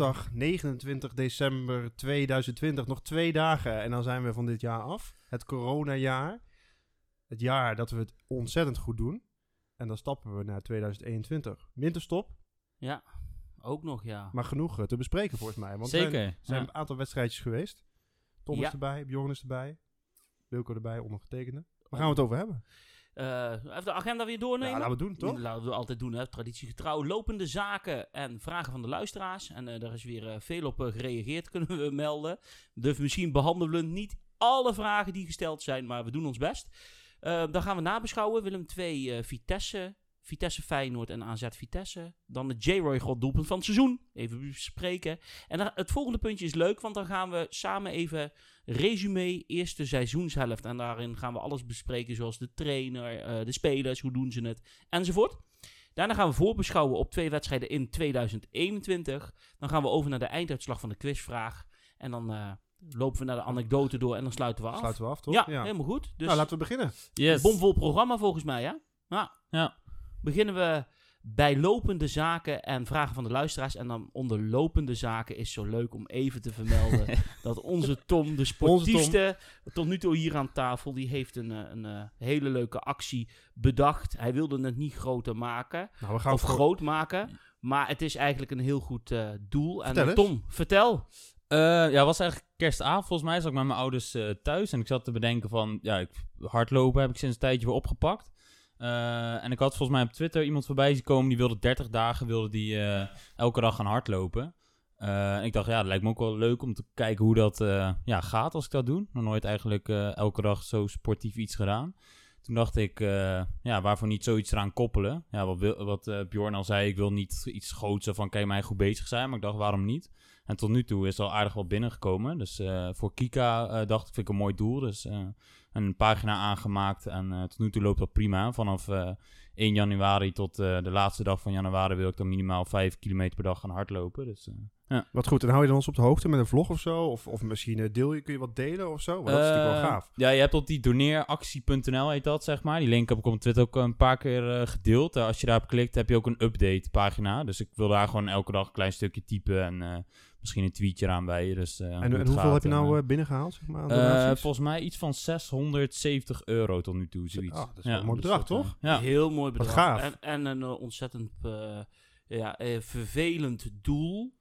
Dinsdag 29 december 2020. Nog twee dagen en dan zijn we van dit jaar af. Het coronajaar. Het jaar dat we het ontzettend goed doen. En dan stappen we naar 2021. Winterstop, Ja, ook nog, ja. maar genoeg eh, te bespreken volgens mij. Want er Zeker. zijn, er zijn ja. een aantal wedstrijdjes geweest. Tom is erbij, Bjorn is erbij. Wilco erbij, ondergetekende. Waar gaan we het over hebben? Eh, even de agenda weer doornemen. Ja, laten we doen, toch? Laten we altijd doen, hè. traditiegetrouw. Lopende zaken en vragen van de luisteraars. En eh, daar is weer eh, veel op gereageerd, kunnen we melden. Dus misschien behandelen we niet alle vragen die gesteld zijn, maar we doen ons best. Dan gaan we nabeschouwen. Willem 2, eh, Vitesse. Vitesse Feyenoord en AZ Vitesse. Dan de J-Roy God doelpunt van het seizoen. Even bespreken. En dan, het volgende puntje is leuk, want dan gaan we samen even resume eerste seizoenshelft. En daarin gaan we alles bespreken, zoals de trainer, eh, de spelers, hoe doen ze het, enzovoort. Daarna gaan we voorbeschouwen op twee wedstrijden in 2021. Dan gaan we over naar de einduitslag van de quizvraag. En dan eh, lopen we naar de anekdote door en dan sluiten we af. Sluiten we af, toch? ja, helemaal goed. Dus Nou, laten we beginnen. Yes. bomvol programma volgens mij, hè? Ja. Ja. Beginnen we bij lopende zaken en vragen van de luisteraars. En dan onder lopende zaken is zo leuk om even te vermelden dat onze Tom, de sportiefste, tot nu toe hier aan tafel, die heeft een, eh, een, eh, hele leuke actie bedacht. Hij wilde het niet groter maken, Nou, we gaan of voor- groot maken. Maar het is eigenlijk een heel goed eh, doel. En Vertel eens. Tom, vertel. Eh, ja, het was eigenlijk kerstavond. Volgens mij zat ik met mijn ouders eh, thuis. En ik zat te bedenken van, ja, ik, hardlopen heb ik sinds een tijdje weer opgepakt. Eh, en ik had volgens mij op Twitter iemand voorbij zien komen. Die wilde 30 dagen, wilde die eh, elke dag gaan hardlopen. Eh, en ik dacht, ja, dat lijkt me ook wel leuk om te kijken hoe dat ja, gaat als ik dat doe. Nog nooit eigenlijk elke dag zo sportief iets gedaan. Toen dacht ik, ja, waarvoor niet zoiets eraan koppelen? Ja, wat, wil, wat Bjorn al zei, ik wil niet iets groots van, je mij goed bezig zijn? Maar ik dacht, waarom niet? En tot nu toe is er al aardig wat binnengekomen. Dus eh, voor Kika eh, dacht ik, vind ik een mooi doel. Dus eh, een pagina aangemaakt en tot nu toe loopt dat prima. Vanaf eh 1 januari tot de laatste dag van januari wil ik dan minimaal 5 kilometer per dag gaan hardlopen. Dus, eh, Wat goed, en hou je dan ons op de hoogte met een vlog of zo? Of, of misschien deel je, kun je wat delen of zo? Want dat is natuurlijk wel Eh, gaaf. Ja, je hebt op die doneeractie.nl heet dat, zeg maar. Die link heb ik op Twitter ook een paar keer gedeeld. Als je daarop klikt, heb je ook een update pagina. Dus ik wil daar gewoon elke dag een klein stukje typen en misschien een tweetje eraan wijden. Dus, eh, En, hoeveel gaat heb je nou eh, eh, binnengehaald, zeg maar, aan eh, volgens mij iets van 670 euro tot nu toe, zoiets. Ah, dat is wel een mooi dus bedrag, dat, toch? ja. Heel mooi Wat bedrag. gaaf. En, en een ontzettend eh, ja, vervelend doel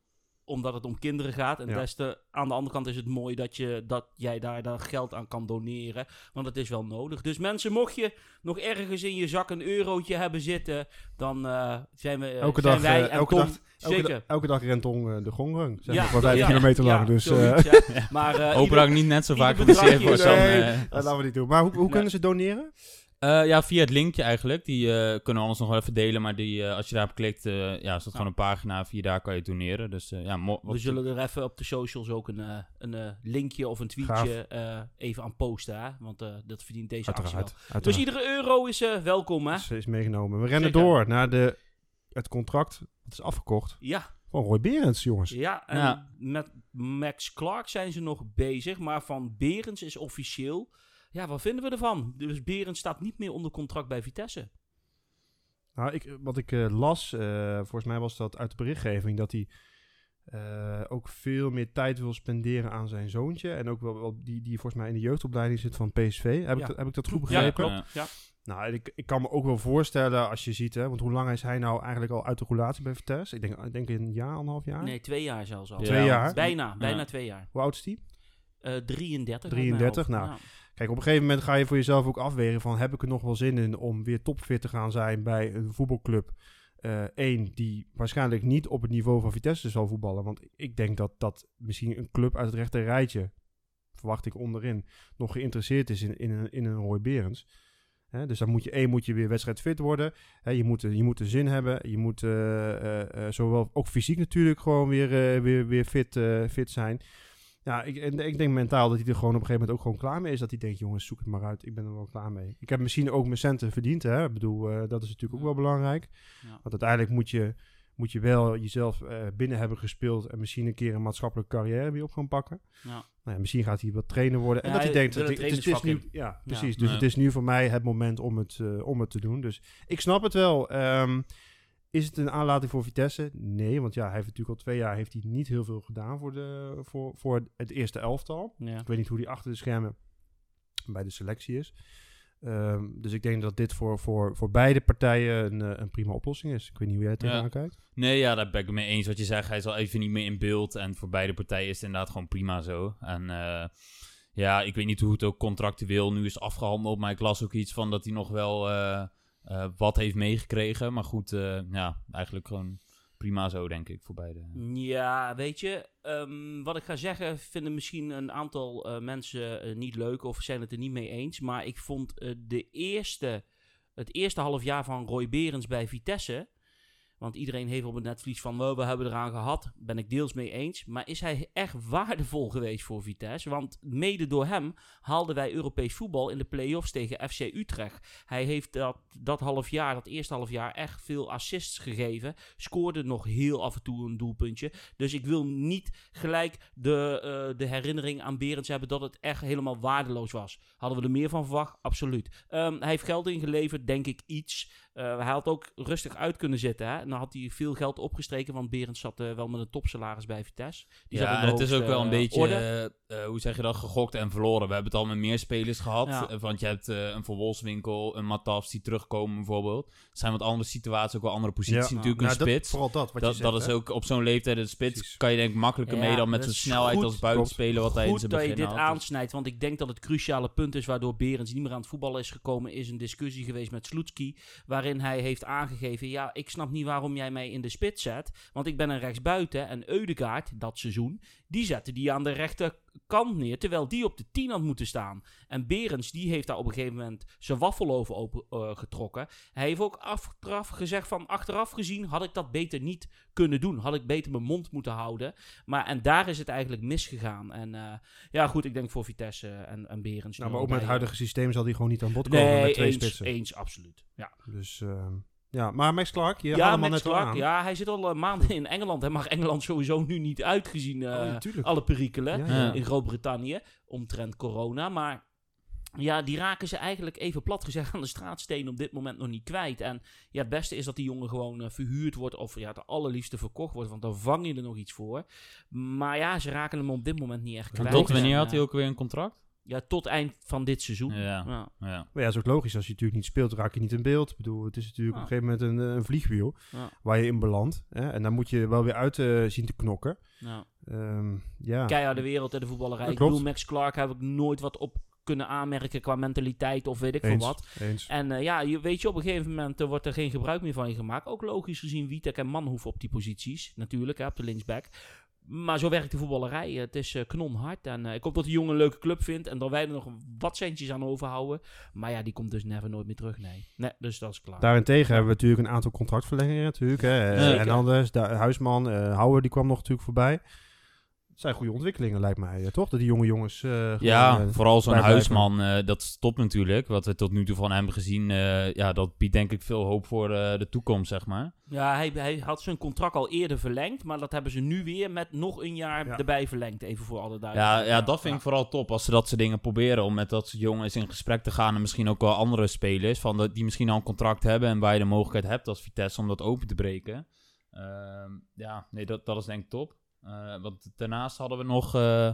omdat het om kinderen gaat. En Ja. des te, aan de andere kant is het mooi dat, je, dat jij daar, daar geld aan kan doneren. Want het is wel nodig. Dus mensen, mocht je nog ergens in je zak een eurotje hebben zitten, dan eh, zijn, we, eh, Elke zijn dag, wij eh, en elke Tom dag- Elke, zeker. da- elke dag rent Tong de gongrang. Zeg Ja, maar, vijf ja, kilometer lang. dus eh, zoiets, maar eh, ieder- dat niet net zo vaak geblesseerd dan, nee, eh, dat laten we niet doen. Maar hoe, hoe Nee. kunnen ze doneren? Eh, ja, via het linkje eigenlijk. Die eh, kunnen we anders nog wel even delen. Maar die, eh, als je daarop klikt, eh, ja, is dat gewoon een pagina. Via daar kan je doneren. Dus ja, mo- We zullen er even op de socials ook een, eh, een linkje of een tweetje eh, even aan posten. Hè? Want eh, dat verdient deze actie wel. Uiteraard. Dus iedere euro is eh, welkom, hè? Is, is meegenomen. We rennen Zeker. door naar de, het contract. Dat is afgekocht. Ja, Van Roy Berends, jongens. ja en Ja. met Max Clark zijn ze nog bezig. Maar van Berends is officieel. Ja, wat vinden we ervan? Dus Berends staat niet meer onder contract bij Vitesse. Nou, ik, wat ik eh, las, eh, volgens mij was dat uit de berichtgeving, dat hij eh, ook veel meer tijd wil spenderen aan zijn zoontje. En ook wel, wel die, die volgens mij in de jeugdopleiding zit van PSV. Heb, Ja. ik, dat, heb ik dat goed Ja, begrepen? klopt. Ja. Nou, ik, ik kan me ook wel voorstellen als je ziet, hè, want hoe lang is hij nou eigenlijk al uit de roulatie bij Vitesse? Ik denk, ik denk een jaar, anderhalf jaar? Nee, twee jaar zelfs al. Ja. Twee jaar? Bijna, bijna Ja. twee jaar. Hoe oud is die? Eh 33. uit mijn 33, hoofd. nou. Kijk, op een gegeven moment ga je voor jezelf ook afwegen van... heb ik er nog wel zin in om weer topfit te gaan zijn bij een voetbalclub? Eén, die waarschijnlijk niet op het niveau van Vitesse zal voetballen. Want ik denk dat, dat misschien een club uit het rechte rijtje... verwacht ik onderin, nog geïnteresseerd is in, in, een, in een Roy Berends. Dus dan moet je één, moet je weer wedstrijdfit worden. Je, moet, je moet er zin hebben. Je moet eh, eh, eh, zowel ook fysiek natuurlijk gewoon weer, eh, weer, weer fit, eh, fit zijn. Ja, ik, en ik denk mentaal dat hij er gewoon op een gegeven moment ook gewoon klaar mee is. Dat hij denkt, jongens, zoek het maar uit. Ik ben er wel klaar mee. Ik heb misschien ook mijn centen verdiend. Hè? Ik bedoel, eh, dat is natuurlijk ook wel belangrijk. Ja. Want uiteindelijk moet je, moet je wel jezelf eh, binnen hebben gespeeld. En misschien een keer een maatschappelijke carrière weer op gaan pakken. Ja. Nou ja, misschien gaat hij wat trainer worden. En dat hij denkt, dat het is, het is nu, ja, precies. Dus het is nu voor mij het moment om het, eh, om het te doen. Dus ik snap het wel. Ehm, Is het een aanlating voor Vitesse? Nee, want ja, hij heeft natuurlijk al twee jaar heeft hij niet heel veel gedaan voor, de, voor, voor het eerste elftal. Ja. Ik weet niet hoe die achter de schermen bij de selectie is. Ehm, dus ik denk dat dit voor, voor, voor beide partijen een, eh, een prima oplossing is. Ik weet niet hoe jij het Ja. tegenaan kijkt. Nee, ja, daar ben ik mee eens wat je zegt. Hij is al even niet meer in beeld. En voor beide partijen is het inderdaad gewoon prima zo. En eh, ja, ik weet niet hoe het ook contractueel nu is afgehandeld. Maar ik las ook iets van dat hij nog wel eh, eh, wat heeft meegekregen. Maar goed, eh, ja, eigenlijk gewoon prima zo, denk ik, voor beide. Ja, weet je, ehm, wat ik ga zeggen vinden misschien een aantal eh, mensen niet leuk of zijn het er niet mee eens. Maar ik vond de eerste, het eerste half jaar van Roy Berens bij Vitesse, want iedereen heeft op het netvlies van "Wel, we hebben eraan gehad, ben ik deels mee eens. Maar is hij echt waardevol geweest voor Vitesse? Want mede door hem haalden wij Europees voetbal in de play-offs tegen FC Utrecht. Hij heeft dat, dat half jaar, dat eerste half jaar, echt veel assists gegeven. Scoorde nog heel af en toe een doelpuntje. Dus ik wil niet gelijk de, eh, de herinnering aan Berends hebben dat het echt helemaal waardeloos was. Hadden we er meer van verwacht? Absoluut. Ehm, hij heeft geld ingeleverd, denk ik iets. Eh, hij had ook rustig uit kunnen zitten. Hè? En dan had hij veel geld opgestreken, want Berends zat eh, wel met een topsalaris bij Vitesse. Die ja, het is ook wel een eh, beetje, eh, eh, hoe zeg je dat, gegokt en verloren. We hebben het al met meer spelers gehad. Ja. eh, Want je hebt eh, een Van Wolfswinkel, een Matafs die terugkomen bijvoorbeeld. Er zijn wat andere situaties, ook wel andere posities Ja. natuurlijk, Nou, een dat- spits. vooral dat wat dat, je zegt. dat is hè? ook op zo'n leeftijd, de spits, Precies. kan je denk ik makkelijker Ja, mee dan met zijn is snelheid goed. als buitenspeler wat hij in Goed zijn dat je begin dit had. Aansnijdt, want ik denk dat het cruciale punt is waardoor Berends niet meer aan het voetballen is gekomen, is een discussie geweest met Sloetski, waarin hij heeft aangegeven, ja, ik snap niet waarom jij mij in de spits zet, want ik ben een rechtsbuiten en Eudegaard, dat seizoen, die zette die aan de rechterkant neer, terwijl die op de 10 had moeten staan. En Berends, die heeft daar op een gegeven moment zijn waffel over open, eh, getrokken. Hij heeft ook achteraf gezegd van, achteraf gezien had ik dat beter niet kunnen doen. Had ik beter mijn mond moeten houden. Maar en daar is het eigenlijk misgegaan. En eh, ja, goed, ik denk voor Vitesse en, en Berends. Nou, maar ook met het allebei, huidige systeem zal die gewoon niet aan bod eh, komen Nee, met twee eens, spitsen. eens, absoluut. Ja, Dus ehm, ja, maar Max Clark, je ja, Max net wel Clark, aan. ja, hij zit al eh, maanden in Engeland. Hij mag Engeland sowieso nu niet uitgezien eh, Oh, ja, tuurlijk. alle perikelen Ja, Ja. ja. in Groot-Brittannië omtrent corona. Maar ja, die raken ze eigenlijk even plat gezegd aan de straatsteen op dit moment nog niet kwijt. En ja, het beste is dat die jongen gewoon eh, verhuurd wordt of ja, het allerliefste verkocht wordt, want dan vang je er nog iets voor. Maar ja, ze raken hem op dit moment niet echt kwijt. Tot wanneer En, had hij eh, ook weer een contract? Ja, tot eind van dit seizoen. Ja, Ja. ja. Maar ja, dat is ook logisch. Als je natuurlijk niet speelt, raak je niet in beeld. Ik bedoel, het is natuurlijk Ja. op een gegeven moment een, een vliegwiel Ja. waar je in belandt. Hè? En daar moet je wel weer uit eh, zien te knokken. Ja. Ehm, ja. Keiharde wereld in de voetballerij. Ik bedoel, Max Clark heb ik nooit wat op kunnen aanmerken qua mentaliteit of weet ik veel wat. Eens. En eh, ja, je weet je, op een gegeven moment eh, wordt er geen gebruik meer van je gemaakt. Ook logisch gezien Witek en Manhoef op die posities. Natuurlijk, hè, op de linksback. Maar zo werkt de voetballerij. Het is eh, knonhard. En eh, ik hoop dat die jongen een leuke club vindt. En dat wij er nog wat centjes aan overhouden. Maar ja, die komt dus never nooit meer terug. Nee. Nee, dus dat is klaar. Daarentegen hebben we natuurlijk een aantal contractverlengingen natuurlijk. Hè. Eh. En anders, Huisman, eh Houwer, die kwam nog natuurlijk voorbij. Zijn goede ontwikkelingen, lijkt mij, eh, toch? Dat die jonge jongens... eh, gewoon, Ja, eh, vooral zo'n huisman, eh, dat stopt natuurlijk. Wat we tot nu toe van hem hebben gezien, eh, ja, dat biedt denk ik veel hoop voor eh, de toekomst, zeg maar. Ja, hij, hij had zijn contract al eerder verlengd. Maar dat hebben ze nu weer met nog een jaar Ja. erbij verlengd. Even voor alle Ja, duidelijkheid. ja, dat vind ik vooral top. Als ze dat soort dingen proberen om met dat soort jongens in gesprek te gaan. En misschien ook wel andere spelers van de, die misschien al een contract hebben. En waar je de mogelijkheid hebt als Vitesse om dat open te breken. Ehm, ja, nee, dat, dat is denk ik top. Eh, want daarnaast hadden we nog eh,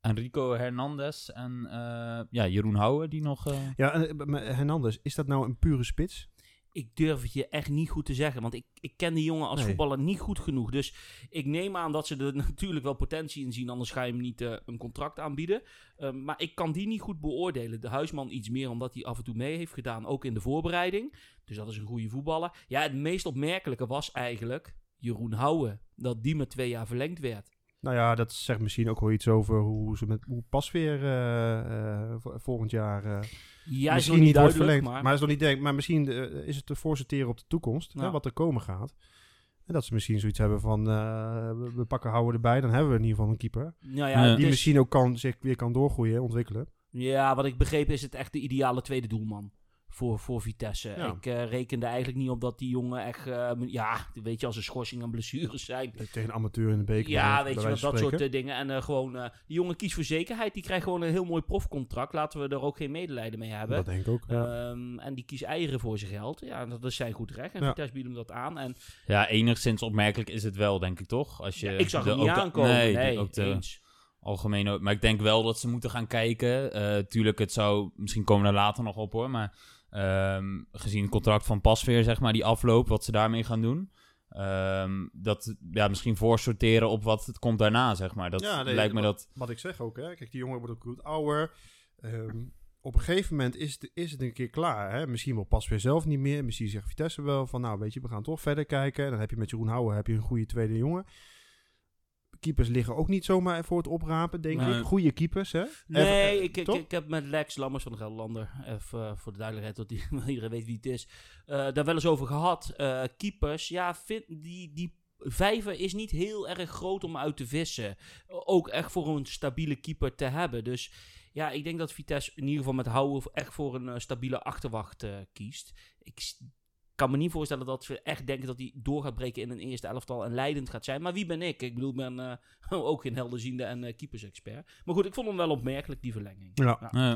Enrico Hernandez en eh, ja, Jeroen Houwen die nog... eh, Ja, maar Hernandez, is dat nou een pure spits? Ik durf het je echt niet goed te zeggen. Want ik, ik ken die jongen als Nee. voetballer niet goed genoeg. Dus ik neem aan dat ze er natuurlijk wel potentie in zien. Anders ga je hem niet een contract aanbieden. Eh, maar ik kan die niet goed beoordelen. De huisman iets meer omdat hij af en toe mee heeft gedaan. Ook in de voorbereiding. Dus dat is een goede voetballer. Ja, het meest opmerkelijke was eigenlijk Jeroen Houwen. Dat die met twee jaar verlengd werd. Nou ja, dat zegt misschien ook wel iets over hoe ze met hoe pas weer eh, eh, vo- volgend jaar... eh, Ja, is misschien niet wordt verlengd. Maar, Maar, is nog niet denk, maar misschien is het te voorsorteren op de toekomst, hè, Ja. wat er komen gaat. En dat ze misschien zoiets hebben van, we, pakken houden erbij, dan hebben we in ieder geval een keeper. nou ja, Die is- misschien ook kan, zich weer kan doorgroeien, ontwikkelen. Ja, wat ik begreep is het echt de ideale tweede doelman voor, voor Vitesse. Ja. Ik eh, rekende eigenlijk niet op dat die jongen echt, eh, ja, weet je, als er schorsing en blessures zijn. Tegen een amateur in de beker. Ja, bij weet je wel, dat soort eh, dingen. En eh, gewoon, eh, die jongen kiest voor zekerheid. Die krijgt gewoon een heel mooi profcontract. Laten we er ook geen medelijden mee hebben. Dat denk ik ook. ja. Ehm, en die kiest eieren voor zijn geld. Ja, dat is zijn goed recht. En Ja. Vitesse biedt hem dat aan. En Ja, enigszins opmerkelijk is het wel, denk ik toch? Als je ja, ik zag de- hem niet de- aankomen. Nee, Nee, die- ook de eens. algemene... Maar ik denk wel dat ze moeten gaan kijken. Eh, tuurlijk, het zou... Misschien komen we daar later nog op hoor, maar... ehm, gezien het contract van Pasveer, zeg maar, die afloop, wat ze daarmee gaan doen... ehm, dat ja, misschien voorsorteren op wat het komt daarna, zeg maar. Dat Ja, nee, lijkt me wat- dat... Wat ik zeg ook, hè. Kijk, die jongen wordt ook goed ouder. Ehm, op een gegeven moment is het, is het een keer klaar. Hè? Misschien wil pas weer zelf niet meer. Misschien zegt Vitesse wel van, nou weet je, we gaan toch verder kijken. Dan heb je met Jeroen Houwer heb je een goede tweede jongen. Keepers liggen ook niet zomaar voor het oprapen, denk Nee. ik. Goede keepers, hè? Nee, Even, ik, ik, heb met Lex Lammers van de Gelderlander, even eh, voor de duidelijkheid, dat iedereen weet wie het is, eh, daar wel eens over gehad. Eh, keepers, ja, vind, die, die vijver is niet heel erg groot om uit te vissen. Ook echt voor een stabiele keeper te hebben. Dus ja, ik denk dat Vitesse in ieder geval met Houwen echt voor een stabiele achterwacht kiest. Ik kan me niet voorstellen dat we echt denken dat hij door gaat breken in een eerste elftal en leidend gaat zijn. Maar wie ben ik? Ik bedoel, ik ben eh, ook geen helderziende en eh keepers-expert. Maar goed, ik vond hem wel opmerkelijk, die verlenging. Ja. eh,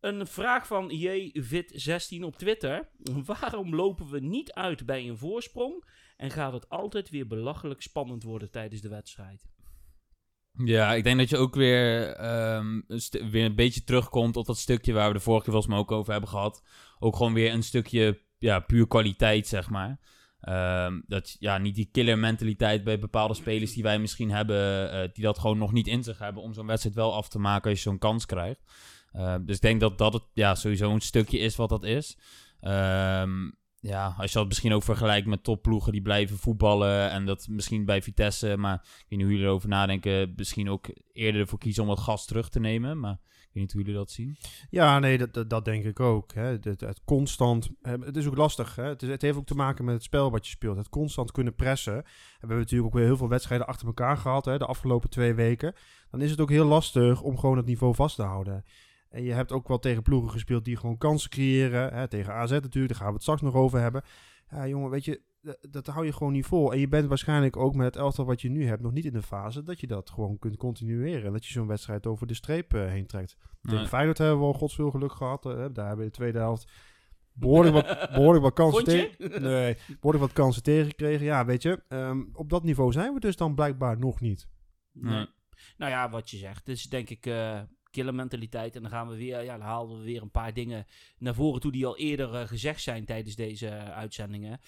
Een vraag van JVit16 op Twitter. Waarom lopen we niet uit bij een voorsprong en gaat het altijd weer belachelijk spannend worden tijdens de wedstrijd? Ja, ik denk dat je ook weer, ehm, weer een beetje terugkomt op dat stukje waar we de vorige keer volgens mij ook over hebben gehad. Ook gewoon weer een stukje ja, puur kwaliteit, zeg maar. Ehm, dat ja, niet die killer mentaliteit bij bepaalde spelers die wij misschien hebben, eh, die dat gewoon nog niet in zich hebben om zo'n wedstrijd wel af te maken als je zo'n kans krijgt. Ehm, dus ik denk dat dat het ja, sowieso een stukje is wat dat is. Ehm, ja, als je dat misschien ook vergelijkt met topploegen die blijven voetballen en dat misschien bij Vitesse, maar ik weet niet hoe jullie erover nadenken, misschien ook eerder ervoor kiezen om wat gas terug te nemen. Maar weet niet hoe jullie dat zien. Ja, nee, dat, dat, denk ik ook. Hè. Het, constant, het is ook lastig. Hè. Het, is, het heeft ook te maken met het spel wat je speelt. Het constant kunnen pressen. En we hebben natuurlijk ook weer heel veel wedstrijden achter elkaar gehad hè, de afgelopen twee weken. Dan is het ook heel lastig om gewoon het niveau vast te houden. En je hebt ook wel tegen ploegen gespeeld die gewoon kansen creëren. Hè, tegen AZ natuurlijk, daar gaan we het straks nog over hebben. Jongen, weet je, dat, dat hou je gewoon niet vol. En je bent waarschijnlijk ook met het elftal wat je nu hebt nog niet in de fase dat je dat gewoon kunt continueren. En dat je zo'n wedstrijd over de streep eh, heen trekt. Tegen Nee. Feyenoord hebben we al godsveel geluk gehad. eh, daar hebben we in de tweede helft behoorlijk wat, behoorlijk wat kansen tegen. Nee, behoorlijk wat kansen tegengekregen. Ja, weet je, ehm, op dat niveau zijn we dus dan blijkbaar nog niet. Nee. Nou ja, wat je zegt. Dus denk ik eh killer mentaliteit. En dan gaan we weer, ja, dan halen we weer een paar dingen naar voren toe die al eerder gezegd zijn tijdens deze uitzendingen.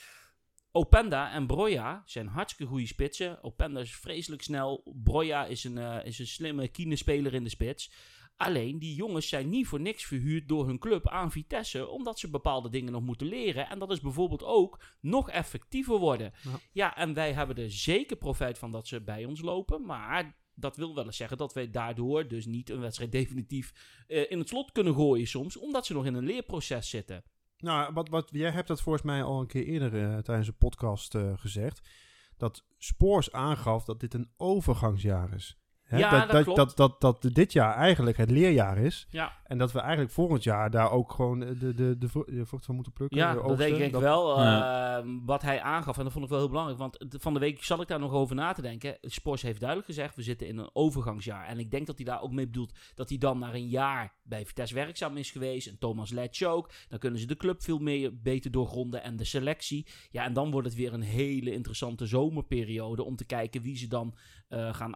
Openda en Broja zijn hartstikke goede spitsen. Openda is vreselijk snel. Broja is een, eh, is een slimme kinespeler in de spits. Alleen, die jongens zijn niet voor niks verhuurd door hun club aan Vitesse, omdat ze bepaalde dingen nog moeten leren. En dat is bijvoorbeeld ook nog effectiever worden. Ja. Ja, en wij hebben er zeker profijt van dat ze bij ons lopen. Maar dat wil wel eens zeggen dat wij daardoor dus niet een wedstrijd definitief eh, in het slot kunnen gooien soms, omdat ze nog in een leerproces zitten. Nou, wat, wat, jij hebt dat volgens mij al een keer eerder eh, tijdens de podcast eh, gezegd. Dat Spoors aangaf dat dit een overgangsjaar is. Hè, Ja, dat, dat dat, klopt. dat, dat, dat dit jaar eigenlijk het leerjaar is. Ja, En dat we eigenlijk volgend jaar daar ook gewoon de, de, de, de vrucht van moeten plukken. ja de dat denk ik Dat- wel. Ja. eh, wat hij aangaf, en dat vond ik wel heel belangrijk, want van de week zat ik daar nog over na te denken. Spors heeft duidelijk gezegd, we zitten in een overgangsjaar. En ik denk dat hij daar ook mee bedoelt dat hij dan na een jaar bij Vitesse werkzaam is geweest. En Thomas Letch ook. Dan kunnen ze de club veel meer beter doorgronden en de selectie. Ja, en dan wordt het weer een hele interessante zomerperiode om te kijken wie ze dan eh, gaan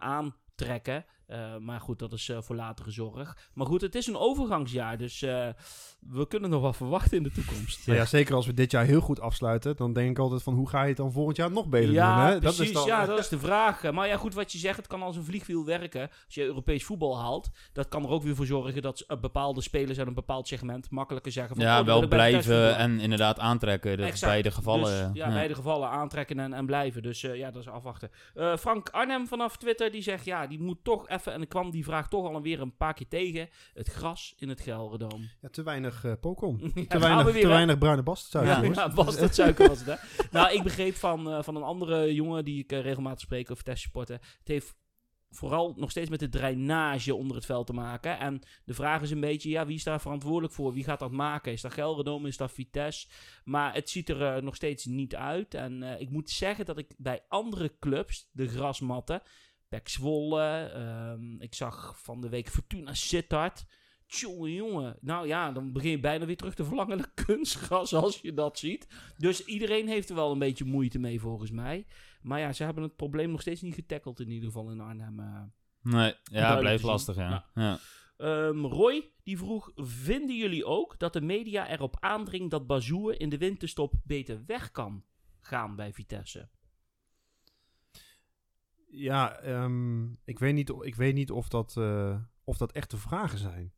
aantrekken. Eh, maar goed, dat is eh, voor latere zorg. Maar goed, het is een overgangsjaar, dus eh, we kunnen nog wat verwachten in de toekomst. Nou ja, zeker als we dit jaar heel goed afsluiten, dan denk ik altijd van hoe ga je het dan volgend jaar nog beter doen. Ja, Hè? precies. Dat is dan, ja, dat is de vraag. Maar ja, goed, wat je zegt, het kan als een vliegwiel werken. Als je Europees voetbal haalt, dat kan er ook weer voor zorgen dat bepaalde spelers uit een bepaald segment makkelijker zeggen van... Ja, oh, wel blijven en inderdaad aantrekken. Dat is Exact. beide gevallen. Dus, ja, ja. beide gevallen aantrekken en, en blijven. Dus eh, ja, dat is afwachten. Eh, Frank Arnhem vanaf Twitter, die zegt, ja, die moet toch even... En ik kwam die vraag toch alweer een paar keer tegen. Het gras in het Gelderdoom. ja, te weinig eh Pokon. Ja, te weinig, we weer, te weinig bruine bastardsuiker. Ja, ja, was dat suiker was het, hè? nou, ik begreep van, eh, van een andere jongen die ik eh, regelmatig spreek over Vitesse supporten. Het heeft vooral nog steeds met de drainage onder het veld te maken. En de vraag is een beetje, ja, wie is daar verantwoordelijk voor? Wie gaat dat maken? Is dat Gelredome? Is dat Vitesse? Maar het ziet er eh, nog steeds niet uit. En eh, ik moet zeggen dat ik bij andere clubs, de grasmatten, Pek Zwolle, ehm, ik zag van de week Fortuna Sittard... Tjonge jongen. Nou ja, dan begin je bijna weer terug te verlangen naar kunstgras als je dat ziet. Dus iedereen heeft er wel een beetje moeite mee volgens mij. Maar ja, ze hebben het probleem nog steeds niet getackeld in ieder geval in Arnhem. eh. Nee, ja, blijft lastig, ja. Ehm, Roy, die vroeg, vinden jullie ook dat de media erop aandringt dat Bazoer in de winterstop beter weg kan gaan bij Vitesse? Ja, ehm, ik, weet niet, ik weet niet of dat, eh, of dat echte vragen zijn.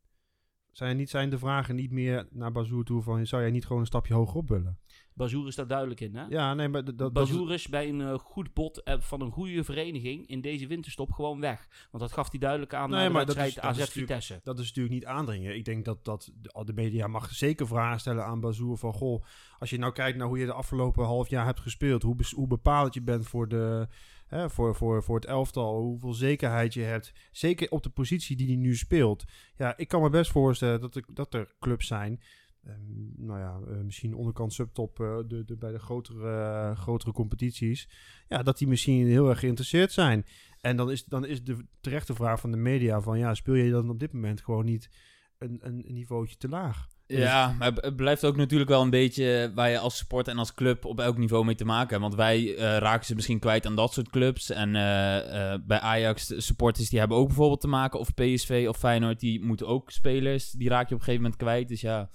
Zijn, niet, zijn de vragen niet meer naar Bazoer toe van... zou jij niet gewoon een stapje hoger op willen? Bazoer is daar duidelijk in, hè? Ja, nee, maar dat, Bazoer is bij een eh, goed bod eh, van een goede vereniging in deze winterstop gewoon weg. Want dat gaf hij duidelijk aan Nee, de maar wedstrijd is- dat AZ is natuurlijk- Vitesse. dat is natuurlijk niet aandringen. Ik denk dat, dat de, media mag zeker vragen stellen aan Bazoer van... Goh, als je nou kijkt naar hoe je de afgelopen half jaar hebt gespeeld... hoe, bepalend je bent voor, de, voor, voor, voor het elftal... hoeveel zekerheid je hebt. Zeker op de positie die hij nu speelt. Ja, ik kan me best voorstellen dat er, dat er clubs zijn... ehm, nou ja, eh, misschien onderkant subtop eh, de, de, bij de grotere, eh, grotere competities. Ja, dat die misschien heel erg geïnteresseerd zijn. En dan is, dan is de terechte vraag van de media van... ja, speel je dan op dit moment gewoon niet een, een, niveautje te laag? Ja, maar het- blijft ook natuurlijk wel een beetje waar je als supporter en als club op elk niveau mee te maken hebt. Want wij eh, raken ze misschien kwijt aan dat soort clubs. En eh, eh, bij Ajax, supporters die hebben ook bijvoorbeeld te maken. Of PSV of Feyenoord, die moeten ook spelers. Die raak je op een gegeven moment kwijt. Dus ja,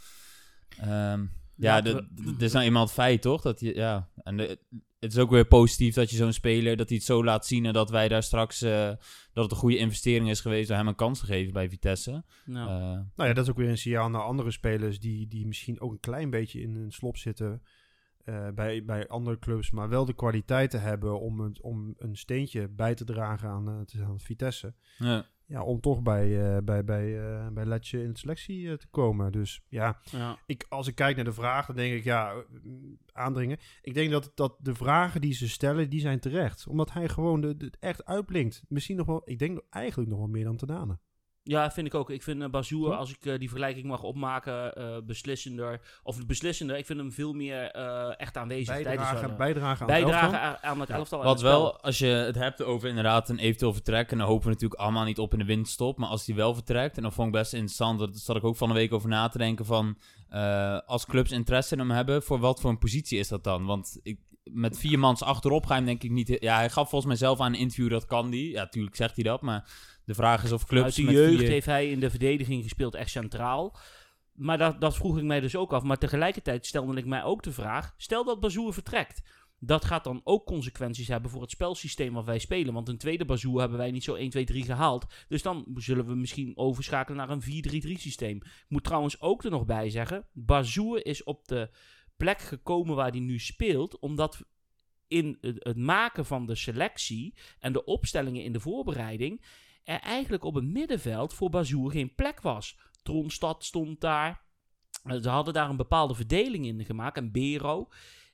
ehm, ja, het is nou eenmaal het feit, toch? Dat je, ja, en de- het is ook weer positief dat je zo'n speler, dat hij het zo laat zien. En dat wij daar straks, eh, dat het een goede investering is geweest door hem een kans te geven bij Vitesse. Nou, Eh, Nou ja, dat is ook weer een signaal naar andere spelers... die, die misschien ook een klein beetje in een slop zitten... eh, bij, bij andere clubs, maar wel de kwaliteiten hebben om, het, om een steentje bij te dragen aan, aan Vitesse. ja. Ja, om toch bij, eh, bij, bij, eh, bij Letje in de selectie eh, te komen. Dus ja, ja. ik, als ik kijk naar de vraag, dan denk ik, ja, aandringen. Ik denk dat, dat de vragen die ze stellen, die zijn terecht. Omdat hij gewoon de, de- echt uitblinkt. Misschien nog wel, ik denk eigenlijk nog wel meer dan Tanane. Ja, vind ik ook. Ik vind uh, Bazoer, als ik eh, die vergelijking mag opmaken, eh, beslissender. Of beslissender, ik vind hem veel meer eh, echt aanwezig tijdens Bijdragen, bijdragen aan het bijdragen elftal. aan, aan het elftal. Wat het spel. wel, als je het hebt over inderdaad een eventueel vertrek, en dan hopen we natuurlijk allemaal niet op in de winterstop, maar als die wel vertrekt, en dan vond ik best interessant, dat zat ik ook van de week over na te denken van, eh, als clubs interesse in hem hebben, voor wat voor een positie is dat dan? Want ik, met vier mans achterop ga je hem denk ik niet, ja, hij gaf volgens mij zelf aan een interview dat kan die, ja, tuurlijk zegt hij dat, maar de vraag is of clubs Uit de jeugd heeft hij in de verdediging gespeeld, echt centraal. Maar dat, dat vroeg ik mij dus ook af. Maar tegelijkertijd stelde ik mij ook de vraag: stel dat Bazoer vertrekt. Dat gaat dan ook consequenties hebben voor het spelsysteem wat wij spelen. Want een tweede Bazoer hebben wij niet zo 1, 2, 3 gehaald. Dus dan zullen we misschien overschakelen naar een 4-3-3 systeem. Ik moet trouwens ook er nog bij zeggen: Bazoer is op de plek gekomen waar hij nu speelt. Omdat in het maken van de selectie en de opstellingen in de voorbereiding. Er eigenlijk op het middenveld voor Bazoer geen plek was. Tronstad stond daar. Eh, Ze hadden daar een bepaalde verdeling in gemaakt. En Bero.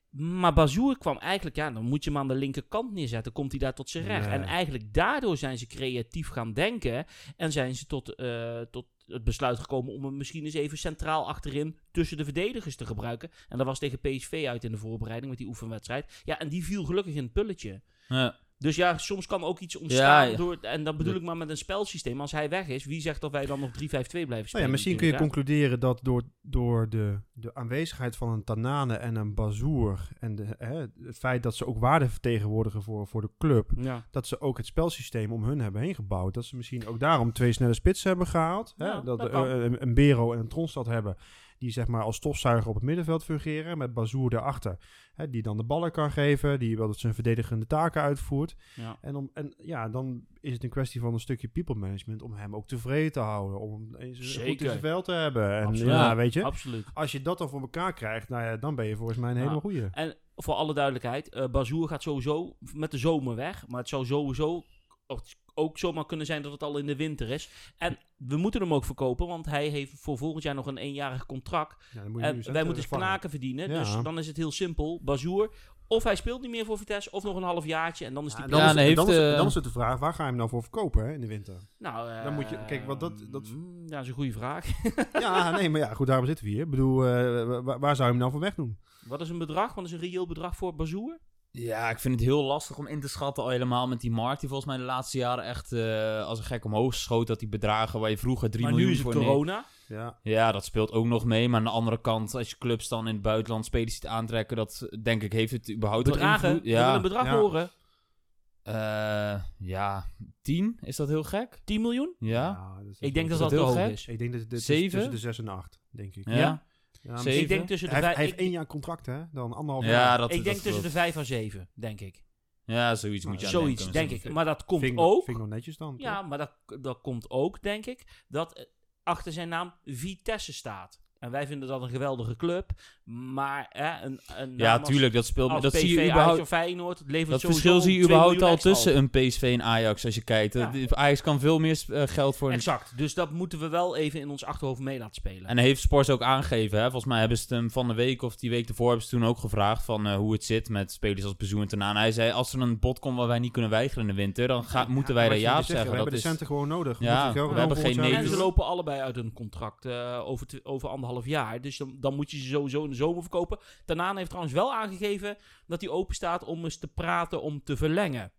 Maar Bazoer kwam eigenlijk, ja, dan moet je hem aan de linkerkant neerzetten. Komt hij daar tot zijn recht. En eigenlijk daardoor zijn ze creatief gaan denken. En zijn ze tot, eh, tot het besluit gekomen om hem misschien eens even centraal achterin tussen de verdedigers te gebruiken. En dat was tegen PSV uit in de voorbereiding met die oefenwedstrijd. Ja, en die viel gelukkig in het pulletje. Ja. Dus ja, soms kan ook iets ontstaan. ja. Door, en dan bedoel ik maar met een spelsysteem. Als hij weg is, wie zegt dat wij dan nog 3-5-2 blijven Nou spelen? ja, misschien kun je concluderen dat door, door de, de aanwezigheid van een Tanane en een Bazoer... en de, hè, het feit dat ze ook waarde vertegenwoordigen voor, voor de club... dat ze ook het spelsysteem om hun hebben heen gebouwd. Dat ze misschien ook daarom twee snelle spitsen hebben gehaald. Hè? Ja, dat dat een, een Bero en een Tronstad hebben. Die zeg maar als stofzuiger op het middenveld fungeren. Met Bazoer daarachter. Hè? Die dan de ballen kan geven. Die wel dat zijn verdedigende taken uitvoert. Ja. En, om, en ja, dan is het een kwestie van een stukje people management. Om hem ook tevreden te houden. Om hem eens goed in Zeker. zijn veld te hebben. En Absoluut. ja, weet je. Absoluut. Als je dat dan voor elkaar krijgt. Nou ja, dan ben je volgens mij een hele Ja. goeie. En voor alle duidelijkheid, eh Bazoer gaat sowieso met de zomer weg. Maar het zou sowieso ook zomaar kunnen zijn dat het al in de winter is. En we moeten hem ook verkopen, want hij heeft voor volgend jaar nog een eenjarig contract. Ja, dan moet je En wij moeten knaken verdienen. Ja. Dus dan is het heel simpel. Bazoer Of hij speelt niet meer voor Vitesse, of nog een halfjaartje. En dan is die dan, Ja, is, dan, is, eh, dan is het de vraag, waar ga je hem nou voor verkopen hè, in de winter? Nou, Dan moet je- kijk, want dat- eh, dat- mm, Ja, dat is een goede vraag. ja, nee, maar ja, goed, daarom zitten we hier. Ik bedoel, eh, wa- waar, zou je hem nou voor wegdoen? Wat is een bedrag? Wat is een reëel bedrag voor Bazoer? Ja, ik vind het heel lastig om in te schatten. Al helemaal met die markt die volgens mij de laatste jaren echt eh, als een gek omhoog schoot. Dat die bedragen waar je vroeger 3 Maar nu miljoen is het voor corona. Ja, Ja, dat speelt ook nog mee. Maar aan de andere kant, als je clubs dan in het buitenland spelers ziet aantrekken, dat denk ik heeft het überhaupt wel Bedragen. invloed. We willen Ja, een bedrag Ja. horen. Eh, ja, 10? Is dat heel gek? 10 miljoen? Ja. dat is- Ik denk dat Is dat heel hoog gek? is. Ik denk dat het tussen de 6 en de 8, denk ik. Ja. Ja. Ja, Zeven? Ik denk tussen de Hij, heeft- vijf... hij heeft één jaar contract, hè? Dan anderhalf Ja, jaar. dat ik denk dat, tussen de dat- 5 en 7, denk ik. Ja, zoiets moet je aan Zoiets, denken. denk ik. Maar dat komt ook... Vind ik nog netjes dan. Ja, maar dat, dat komt ook, denk ik, dat eh, achter zijn naam Vitesse staat. En wij vinden dat een geweldige club. Maar hè, een, een Ja, als- tuurlijk, dat speelt. als dat PSV, zie je Ajax überhaupt. of Feyenoord, het levert Dat verschil zie je 2 überhaupt al tussen een PSV en Ajax als je kijkt. Ja. Ajax kan veel meer eh, geld voor. Exact, dus dat moeten we wel even in ons achterhoofd mee laten spelen. En heeft Sports ook aangegeven. Hè? Volgens mij hebben ze het hem van de week of die week ervoor hebben ze toen ook gevraagd van eh, hoe het zit met spelers als Bezoen en Tenaan. Hij zei als er een bod komt waar wij niet kunnen weigeren in de winter, dan ga, moeten wij daar ja op zeggen. We Dat hebben de is, centen gewoon nodig. Ja, we hebben geen jaar en nee ze lopen allebei uit een contract eh, over, over anderhalf jaar. Dus dan, dan moet je ze sowieso in de zomer verkopen. Tanaan heeft trouwens wel aangegeven dat hij open staat om eens te praten om te verlengen.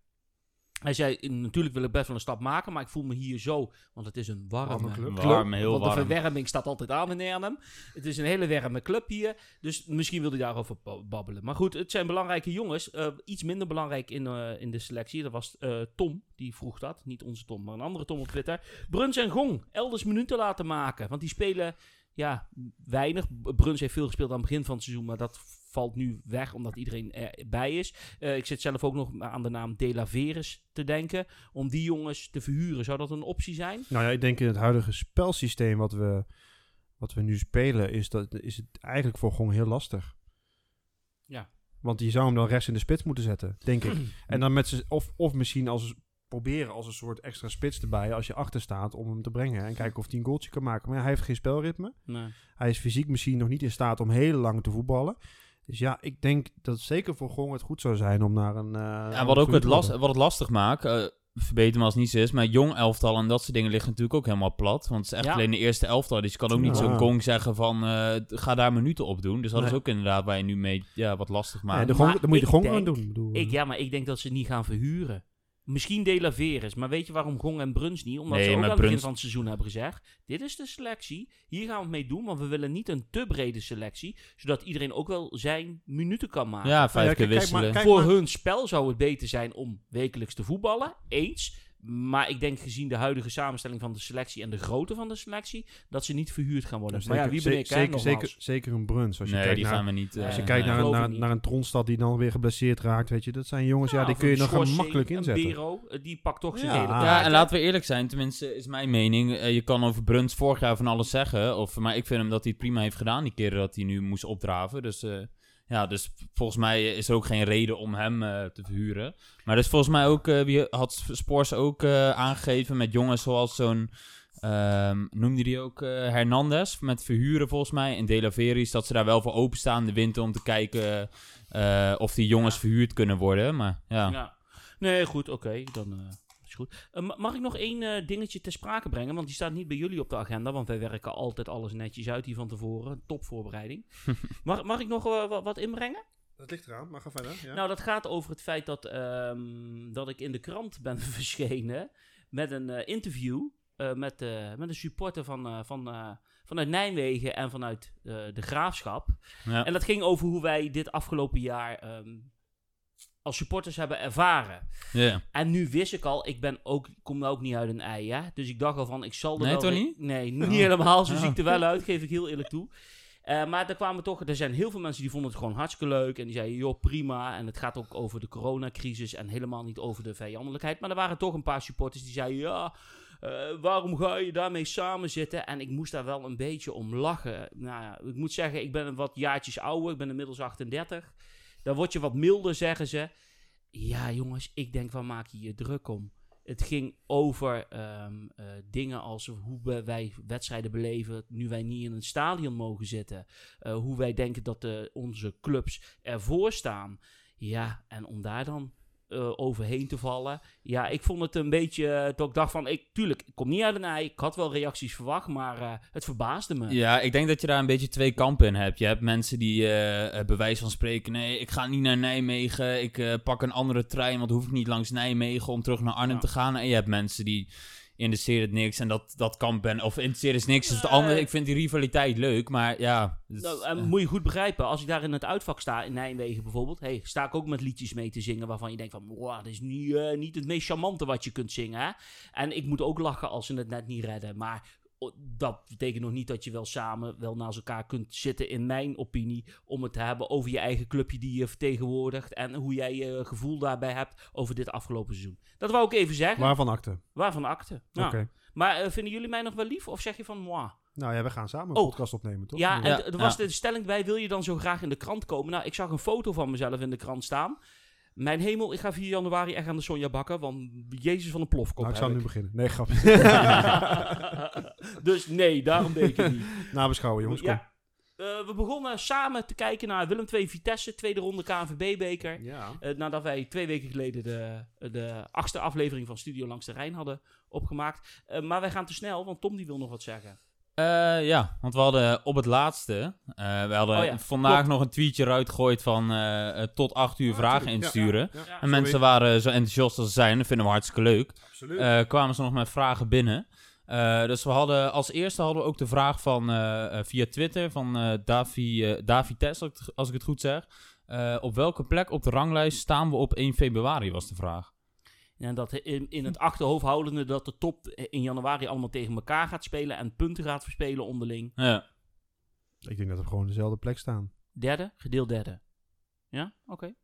Hij zei, natuurlijk wil ik best wel een stap maken, maar ik voel me hier zo, want het is een warme, Warme club. club. Warm, heel want de warm. verwarming staat altijd aan in Arnhem. Het is een hele warme club hier, dus misschien wil hij daarover ba- babbelen. Maar goed, het zijn belangrijke jongens. Eh, iets minder belangrijk in, eh, in de selectie, dat was eh, Tom, die vroeg dat. Niet onze Tom, maar een andere Tom op Twitter. Bruns en Gong, elders minuten laten maken, want die spelen ja, weinig. Bruns heeft veel gespeeld aan het begin van het seizoen, maar dat valt nu weg omdat iedereen erbij is. Eh, ik zit zelf ook nog aan de naam De La Veres te denken. Om die jongens te verhuren, zou dat een optie zijn? Nou ja, ik denk in het huidige spelsysteem wat we, wat we nu spelen, is, dat, is het eigenlijk voor gewoon heel lastig. Ja. Want je zou hem dan rechts in de spits moeten zetten, denk ik. En dan met of, of misschien als proberen als een soort extra spits erbij als je achter staat om hem te brengen en kijken of hij een goaltje kan maken. Maar ja, hij heeft geen spelritme. Nee. Hij is fysiek misschien nog niet in staat om heel lang te voetballen. Dus ja, ik denk dat zeker voor Gong het goed zou zijn om naar een. eh, Ja, wat ook het, last, wat het lastig maakt, eh, verbeter me als het niet zo is, maar jong elftal en dat soort dingen liggen natuurlijk ook helemaal plat. Want het is echt Ja. alleen de eerste elftal, dus je kan ook niet Ja. zo'n gong zeggen van eh, ga daar minuten op doen. Dus dat is ook inderdaad waar je nu mee ja, wat lastig Ja, maakt. de gong, dan moet je de Gong gaan denk- doen. Bedoel, Ik, ja, maar ik denk dat ze niet gaan verhuren. Misschien De La Veres, maar weet je waarom Gong en Bruns niet? Omdat Nee, ze ook aan het begin van het seizoen hebben gezegd... Dit is de selectie, hier gaan we het mee doen... want we willen niet een te brede selectie... zodat iedereen ook wel zijn minuten kan maken. ja, vijf keer kijk- kijk maar- wisselen. Voor hun spel zou het beter zijn om wekelijks te voetballen. Eens. Maar ik denk gezien de huidige samenstelling van de selectie en de grootte van de selectie, dat ze niet verhuurd gaan worden. Zeker, maar ja, wie ben ik? zeker, nogmaals. zeker, zeker een Bruns. Als je nee, kijkt die naar, gaan we niet. Als je eh, kijkt nee. naar, een, geloof naar, ik niet. naar een Tronstad die dan weer geblesseerd raakt, weet je, dat zijn jongens, ja, Ja, die kun je nog makkelijk een inzetten. Bero, eh, die pakt toch zijn Ja. hele. Ja, taak, en laten we eerlijk zijn, tenminste is mijn mening. eh, je kan over Bruns vorig jaar van alles zeggen. Of, maar ik vind hem dat hij het prima heeft gedaan die keren dat hij nu moest opdraven. Dus eh, ja, dus volgens mij is er ook geen reden om hem eh, te verhuren. Maar dus volgens mij ook, eh, wie had Spors ook eh, aangegeven met jongens zoals zo'n, ehm, noemde die ook Hernandez, met verhuren volgens mij. En De La Veris, dat ze daar wel voor openstaan in de winter om te kijken of die jongens Ja. verhuurd kunnen worden. Maar ja. Ja. Nee, goed, oké. dan is goed. Eh, ma- mag ik nog één eh, dingetje ter sprake brengen? Want die staat niet bij jullie op de agenda. Want wij werken altijd alles netjes uit hier van tevoren. Topvoorbereiding. mag, mag ik nog eh, wa- wat inbrengen? Dat ligt eraan, maar ga verder. Ja. Nou, dat gaat over het feit dat, ehm, dat ik in de krant ben verschenen met een interview eh, met, eh, met een supporter van, eh, van, eh, vanuit Nijmegen en vanuit eh, de Graafschap. Ja. En dat ging over hoe wij dit afgelopen jaar ehm, als supporters hebben ervaren. En nu wist ik al, ik ben ook, kom nou ook niet uit een ei, hè? Dus ik dacht al van, ik zal er Nee, wel... toch niet? Nee, niet helemaal. Zo Oh. zie ik er wel uit, geef ik heel eerlijk toe. Eh, maar er kwamen toch, er zijn heel veel mensen die vonden het gewoon hartstikke leuk. En die zeiden, joh, prima. En het gaat ook over de coronacrisis en helemaal niet over de vijandelijkheid. Maar er waren toch een paar supporters die zeiden, ja, eh, waarom ga je daarmee samen zitten? En ik moest daar wel een beetje om lachen. Nou ja, ik moet zeggen, ik ben een wat jaartjes ouder. Ik ben inmiddels 38. Dan word je wat milder, zeggen ze. Ja, jongens, ik denk, waar maak je je druk om? Het ging over ehm, eh, dingen als hoe wij wedstrijden beleven nu wij niet in een stadion mogen zitten. Eh, hoe wij denken dat de, onze clubs ervoor staan. Ja, en om daar dan eh, overheen te vallen. Ja, ik vond het een beetje, uh, dat ik dacht van, ik, tuurlijk, ik kom niet uit een ei. Ik had wel reacties verwacht, maar uh, het verbaasde me. Ja, ik denk dat je daar een beetje twee kampen in hebt. Je hebt mensen die bewijs van spreken, nee, ik ga niet naar Nijmegen. Ik pak een andere trein, want hoef ik niet langs Nijmegen om terug naar Arnhem ja. te gaan. En je hebt mensen die interesseert het niks. En dat, dat kan ben. Of interesseert het niks. Is het andere. Ik vind die rivaliteit leuk. Maar ja. Nou, en moet je goed begrijpen. Als ik daar in het uitvak sta, in Nijmegen bijvoorbeeld. Hey, sta ik ook met liedjes mee te zingen. Waarvan je denkt van. Wow, dat is niet, uh, niet het meest charmante wat je kunt zingen. Hè? En ik moet ook lachen als ze het net niet redden. Maar dat betekent nog niet dat je wel samen wel naast elkaar kunt zitten, in mijn opinie, om het te hebben over je eigen clubje die je vertegenwoordigt en hoe jij je gevoel daarbij hebt over dit afgelopen seizoen. Dat wou ik even zeggen. Waarvan akte? Waarvan akte. Nou, okay. Maar uh, vinden jullie mij nog wel lief of zeg je van moi? Nou ja, we gaan samen een oh. podcast opnemen, toch? Ja, en ja, er was ja. de stelling bij, wil je dan zo graag in de krant komen? Nou, ik zag een foto van mezelf in de krant staan. Mijn hemel, ik ga 4 januari echt aan de Sonja bakken, want Jezus van een plofkop Nou, ik zou nu beginnen. Nee, grapje. dus nee, daarom deed ik niet. Nabeschouwen, jongens, ja. Uh, we begonnen samen te kijken naar Willem II Vitesse, tweede ronde KNVB-beker. Ja. Uh, nadat wij twee weken geleden de, de achtste aflevering van Studio Langs de Rijn hadden opgemaakt. Uh, maar wij gaan te snel, want Tom die wil nog wat zeggen. Uh, ja, want we hadden op het laatste, uh, we hadden Oh ja, vandaag klopt. nog een tweetje eruit gegooid van uh, tot 8 uur Ah, vragen insturen. ja, ja. Ja, En mensen waren zo enthousiast als ze zijn, dat vinden we hartstikke leuk. Absoluut. Eh, kwamen ze nog met vragen binnen. Eh, dus we hadden als eerste hadden we ook de vraag van eh, eh, via Twitter van eh Davi, eh, Davi Tess, als ik het- goed zeg. Eh, op welke plek op de ranglijst staan we op 1 februari, was de vraag. En dat in, in het achterhoofd houdende dat de top in januari allemaal tegen elkaar gaat spelen en punten gaat verspelen onderling. Ja. Ik denk dat we gewoon dezelfde plek staan. Derde, gedeeld derde. Ja, oké.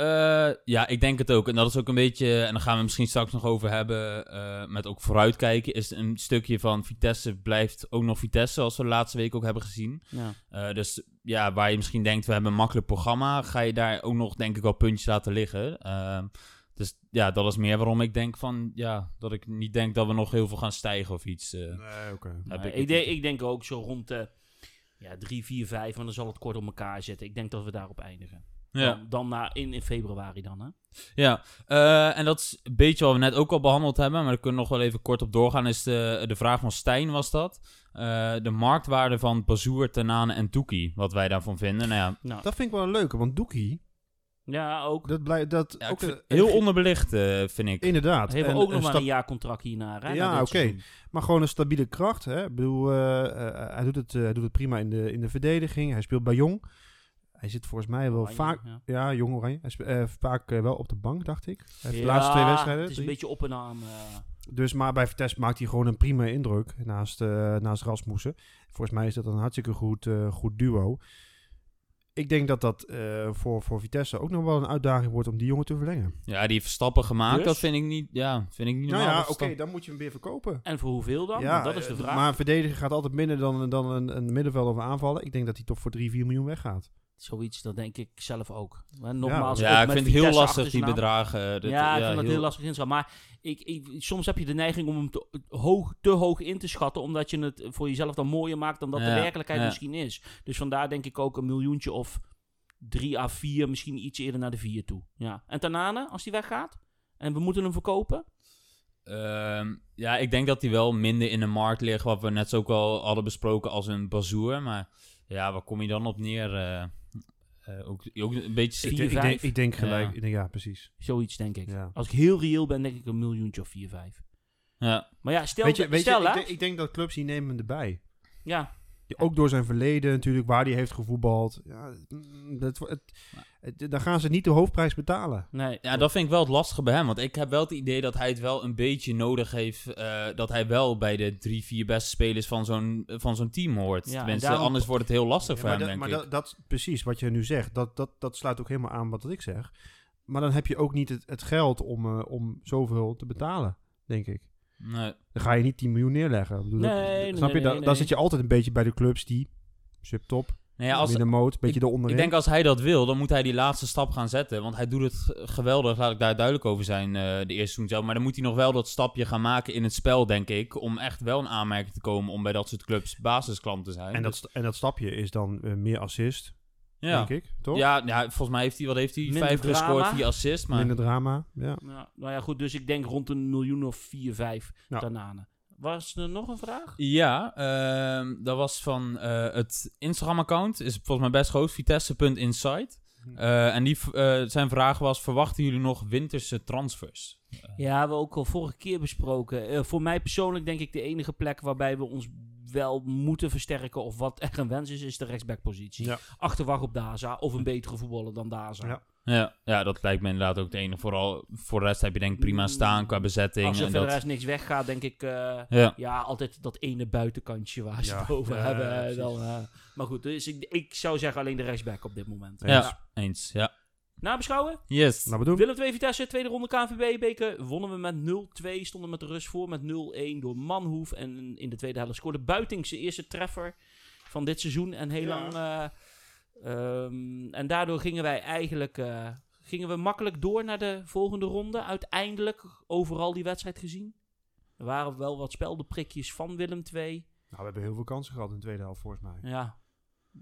Eh, ja, ik denk het ook. En dat is ook een beetje, en daar gaan we misschien straks nog over hebben, eh, met ook vooruitkijken, is een stukje van Vitesse blijft ook nog Vitesse, zoals we de laatste week ook hebben gezien. Ja. Eh, dus ja, waar je misschien denkt, we hebben een makkelijk programma, ga je daar ook nog, denk ik, wel puntjes laten liggen. Dus ja, dat is meer waarom ik denk van, ja, dat ik niet denk dat we nog heel veel gaan stijgen of iets. eh. Nee, oké. Maar ik ik, denk, idee. ik denk ook zo rond de ja, 3, 4, 5, want dan zal het kort op elkaar zitten. Ik denk dat we daarop eindigen. ja. Dan, dan na, in, in februari dan, hè? Ja, eh, en dat is een beetje wat we net ook al behandeld hebben, maar daar kunnen we nog wel even kort op doorgaan. Is de, de vraag van Stijn was dat. Eh, de marktwaarde van Bazoer, Tanane en Toekie, wat wij daarvan vinden. Nou ja, Nou, Dat vind ik wel een leuke, want Doekie, ja, ook. dat blijft... Dat ja, ook vind heel onderbelicht, eh, vind ik. Inderdaad. Heeft En ook nog maar een jaarcontract hiernaar, hè? Ja, oké. Maar gewoon een stabiele kracht. Hè? Ik bedoel, eh, eh, hij, doet het, hij doet het prima in de, in de verdediging. Hij speelt bij Jong. Hij zit volgens mij wel Oranje, vaak... ja. Ja, Jong Oranje. Hij speelt eh, vaak wel op de bank, dacht ik. Hij heeft de laatste twee wedstrijden. Het is een beetje op en aan. Dus, maar bij Vitesse maakt hij gewoon een prima indruk naast, eh, naast Rasmussen. Volgens mij is dat een hartstikke goed, eh, goed duo. Ik denk dat dat eh, voor, voor Vitesse ook nog wel een uitdaging wordt om die jongen te verlengen. Ja, die Verstappen gemaakt, Dus? dat vind ik niet, ja, vind ik niet Nou normaal. ja, oké, dan moet je hem weer verkopen. En voor hoeveel dan? Ja, dat is de eh, vraag. Maar een verdediger gaat altijd minder dan, dan een, een middenvelder of aanvallen. Ik denk dat hij toch voor 3, 4 miljoen weggaat. Zoiets, dat denk ik zelf ook. Maar nogmaals, Ja, ook ik vind het heel lastig, die bedragen. dit- ja, ik vind dat heel- heel lastig inschatten. Maar ik, ik, soms heb je de neiging om hem te hoog, te hoog in te schatten, omdat je het voor jezelf dan mooier maakt dan dat de Ja, werkelijkheid ja. misschien is. Dus vandaar denk ik ook een miljoentje of 3 à 4, misschien iets eerder naar de 4 toe. Ja. En Tanane, als die weggaat en we moeten hem verkopen, Ehm, ja, ik denk dat hij wel minder in de markt ligt, wat we net zo ook al hadden besproken als een Bazoer. Maar ja, waar kom je dan op neer? eh, eh, ook, ook een beetje... Vier, ik, denk, ik, vijf? denk, ik denk gelijk. Ja. Ik denk, ja, precies. zoiets denk ik. Ja. Als ik heel reëel ben, denk ik een miljoentje of 4, 5. Ja. Maar ja, stel, weet je, weet stel je hè? ik, denk, ik denk dat clubs die nemen hem erbij. Ja, Ook door zijn verleden natuurlijk, waar hij heeft gevoetbald. Ja, mm, dat, het, het- dan gaan ze niet de hoofdprijs betalen. nee. Ja, dat vind ik wel het lastige bij hem. Want ik heb wel het idee dat hij het wel een beetje nodig heeft. eh, dat hij wel bij de drie, vier beste spelers van zo'n, van zo'n team hoort. Ja, en Tenminste, daarom- anders wordt het heel lastig Ja, voor maar hem, dat, denk maar ik. dat, dat precies wat je nu zegt, dat, dat, dat sluit ook helemaal aan wat ik zeg. Maar dan heb je ook niet het, het geld om, eh, om zoveel te betalen, denk ik. Nee. Dan ga je niet 10 miljoen neerleggen. Ik bedoel, Nee, nee, snap je? nee, Dan- nee, Dan nee. zit je altijd een beetje bij de clubs die subtop, ja, als, middenmoot, een beetje eronder. ik denk als hij dat wil, dan moet hij die laatste stap gaan zetten. Want hij doet het geweldig, laat ik daar duidelijk over zijn, eh, de eerste seizoen zelf. Maar dan moet hij nog wel dat stapje gaan maken in het spel, denk ik. Om echt wel een aanmerking te komen om bij dat soort clubs basisklant te zijn. En Dus- dat, st- en dat stapje is dan eh, meer assist, Ja. denk ik, toch? Ja, ja, volgens mij heeft hij, wat heeft hij? Minder Vijf drama. gescoord, vier assists. Maar Minder drama, ja. Ja, nou ja, goed, dus ik denk rond een miljoen of 4, 5 Ja. Tananen. Was er nog een vraag? Ja, ehm, dat was van eh, het Instagram-account. Is volgens mij best groot, vitesse.insight. Eh en die, eh, zijn vraag was, verwachten jullie nog winterse transfers? Ja, hebben we ook al vorige keer besproken. Eh, voor mij persoonlijk denk ik de enige plek waarbij we ons wel moeten versterken of wat echt een wens is, is de rechtsbackpositie. Ja. Achterwacht op Daza of een betere voetballer dan Daza. Ja. Ja, ja, dat lijkt me inderdaad ook de enige. Vooral voor de rest heb je denk ik prima staan qua bezetting. Als er en verder dat, rest niks weggaat, denk ik... eh, ja. Ja, altijd dat ene buitenkantje waar ze Ja, het over ja, hebben. ja, eh, dan, eh, maar goed, dus ik, ik zou zeggen alleen de rechtsback op dit moment. Ja. ja, eens. Ja. Nabeschouwen? Yes. Nou. Willem 2 Vitesse, tweede ronde KNVB-beker. Wonnen we met 0-2, stonden met de rust voor met 0-1 door Manhoef. En in de tweede helft scoorde Buiting zijn eerste treffer van dit seizoen. En heel Ja. lang... eh, ehm, en daardoor gingen wij eigenlijk... eh, gingen we makkelijk door naar de volgende ronde. Uiteindelijk overal die wedstrijd gezien. Er waren wel wat speldenprikjes van Willem 2. Nou, we hebben heel veel kansen gehad in de tweede helft, volgens mij. Ja,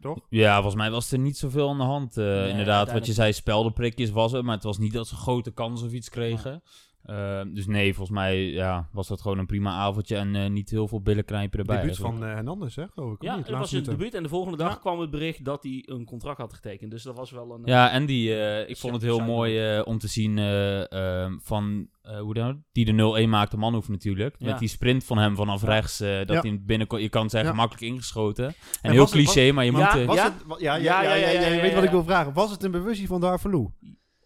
Toch? Ja, volgens mij was er niet zoveel aan de hand. eh, inderdaad, wat je zei, speldenprikjes was het. Maar het was niet dat ze grote kansen of iets kregen. Eh, dus nee, volgens mij ja, was dat gewoon een prima avondje. En eh, niet heel veel billenknijpen erbij. Debuut van eh Hernandez, hè, geloof ik. ja niet? dat was minuten. debuut. En de volgende dag Ja. kwam het bericht dat hij een contract had getekend. Dus dat was wel een... Ja, en die, eh, ik vond het heel mooi eh, om te zien eh, ehm, van, eh, hoe dan, die de 0-1 maakte, Manhoef natuurlijk. Ja. Met die sprint van hem vanaf rechts, eh, dat Ja. hij binnen, je kan zeggen, Ja. makkelijk ingeschoten. En, En heel het- cliché, maar je Ja, moet... eh, Was Ja? het, ja, ja, Ja, ja, ja, ja, ja, ja, je ja, weet wat ja. ik wil vragen. Was het een bewustzing van Darvalu?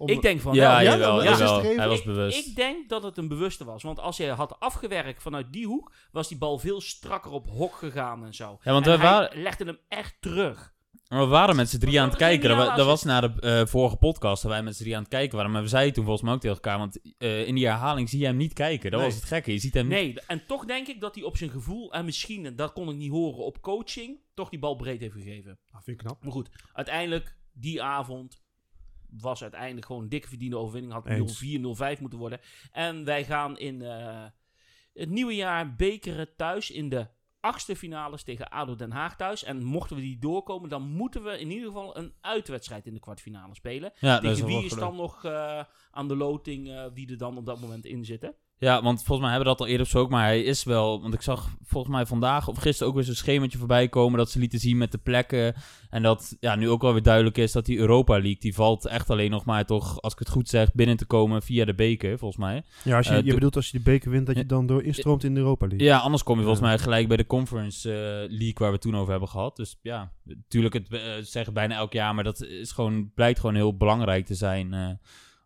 Om- Ik denk van ja, wel. ja, jawel, dat. Hij was Ik- bewust. Ik denk dat het een bewuste was. Want als je had afgewerkt vanuit die hoek, was die bal veel strakker op hok gegaan en zo. Ja, want en we hij waren- legde hem echt terug. Maar we waren met z'n drie Was aan het dat kijken. Dat, wa- geniale dat was na de eh, vorige podcast dat wij met z'n drie aan het kijken waren. Maar we zeiden toen volgens mij ook tegen elkaar, want eh, in die herhaling zie je hem niet kijken. Dat Nee. was het gekke. Je ziet hem niet. Nee, en toch denk ik dat hij op zijn gevoel, en misschien, en dat kon ik niet horen, op coaching, toch die bal breed heeft gegeven. Ah, vind ik knap. Maar goed, uiteindelijk, die avond was uiteindelijk gewoon een dikke verdiende overwinning. Had Eens. 0-4, 0-5 moeten worden. En wij gaan in eh, het nieuwe jaar bekeren thuis in de achtste finales tegen ADO Den Haag thuis. En mochten we die doorkomen, dan moeten we in ieder geval een uitwedstrijd in de kwartfinale spelen. Ja, tegen wie is dan nog eh, aan de loting eh, wie er dan op dat moment in zitten? Ja, want volgens mij hebben we dat al eerder besproken, maar hij is wel... Want ik zag volgens mij vandaag of gisteren ook weer zo'n schemaatje voorbij komen dat ze lieten zien met de plekken. En dat ja, nu ook wel weer duidelijk is dat die Europa League, die valt echt alleen nog maar toch, als ik het goed zeg, binnen te komen via de beker, volgens mij. Ja, als je, Eh, je bedoelt als je de beker wint, dat je dan door instroomt in de Europa League. Ja, anders kom je volgens mij gelijk bij de Conference eh, League waar we toen over hebben gehad. Dus ja, natuurlijk, het eh, zeggen bijna elk jaar, maar dat is gewoon, blijkt gewoon heel belangrijk te zijn.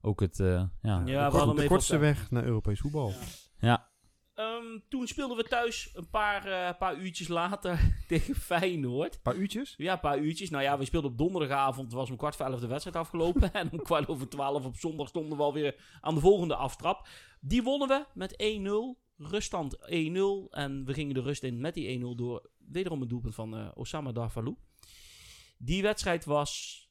Ook het, eh, ja. Ja, de, kort- kortste weg naar Europees voetbal. ja. Ehm, toen speelden we thuis een paar, eh, paar uurtjes later tegen Feyenoord. Een paar uurtjes? Ja, een paar uurtjes. Nou ja, we speelden op donderdagavond. Het was om kwart voor elf de wedstrijd afgelopen. en om kwart over twaalf op zondag stonden we alweer aan de volgende aftrap. Die wonnen we met 1-0. Ruststand 1-0. En we gingen de rust in met die 1-0 door wederom een doelpunt van eh, Osama Darvalou. Die wedstrijd was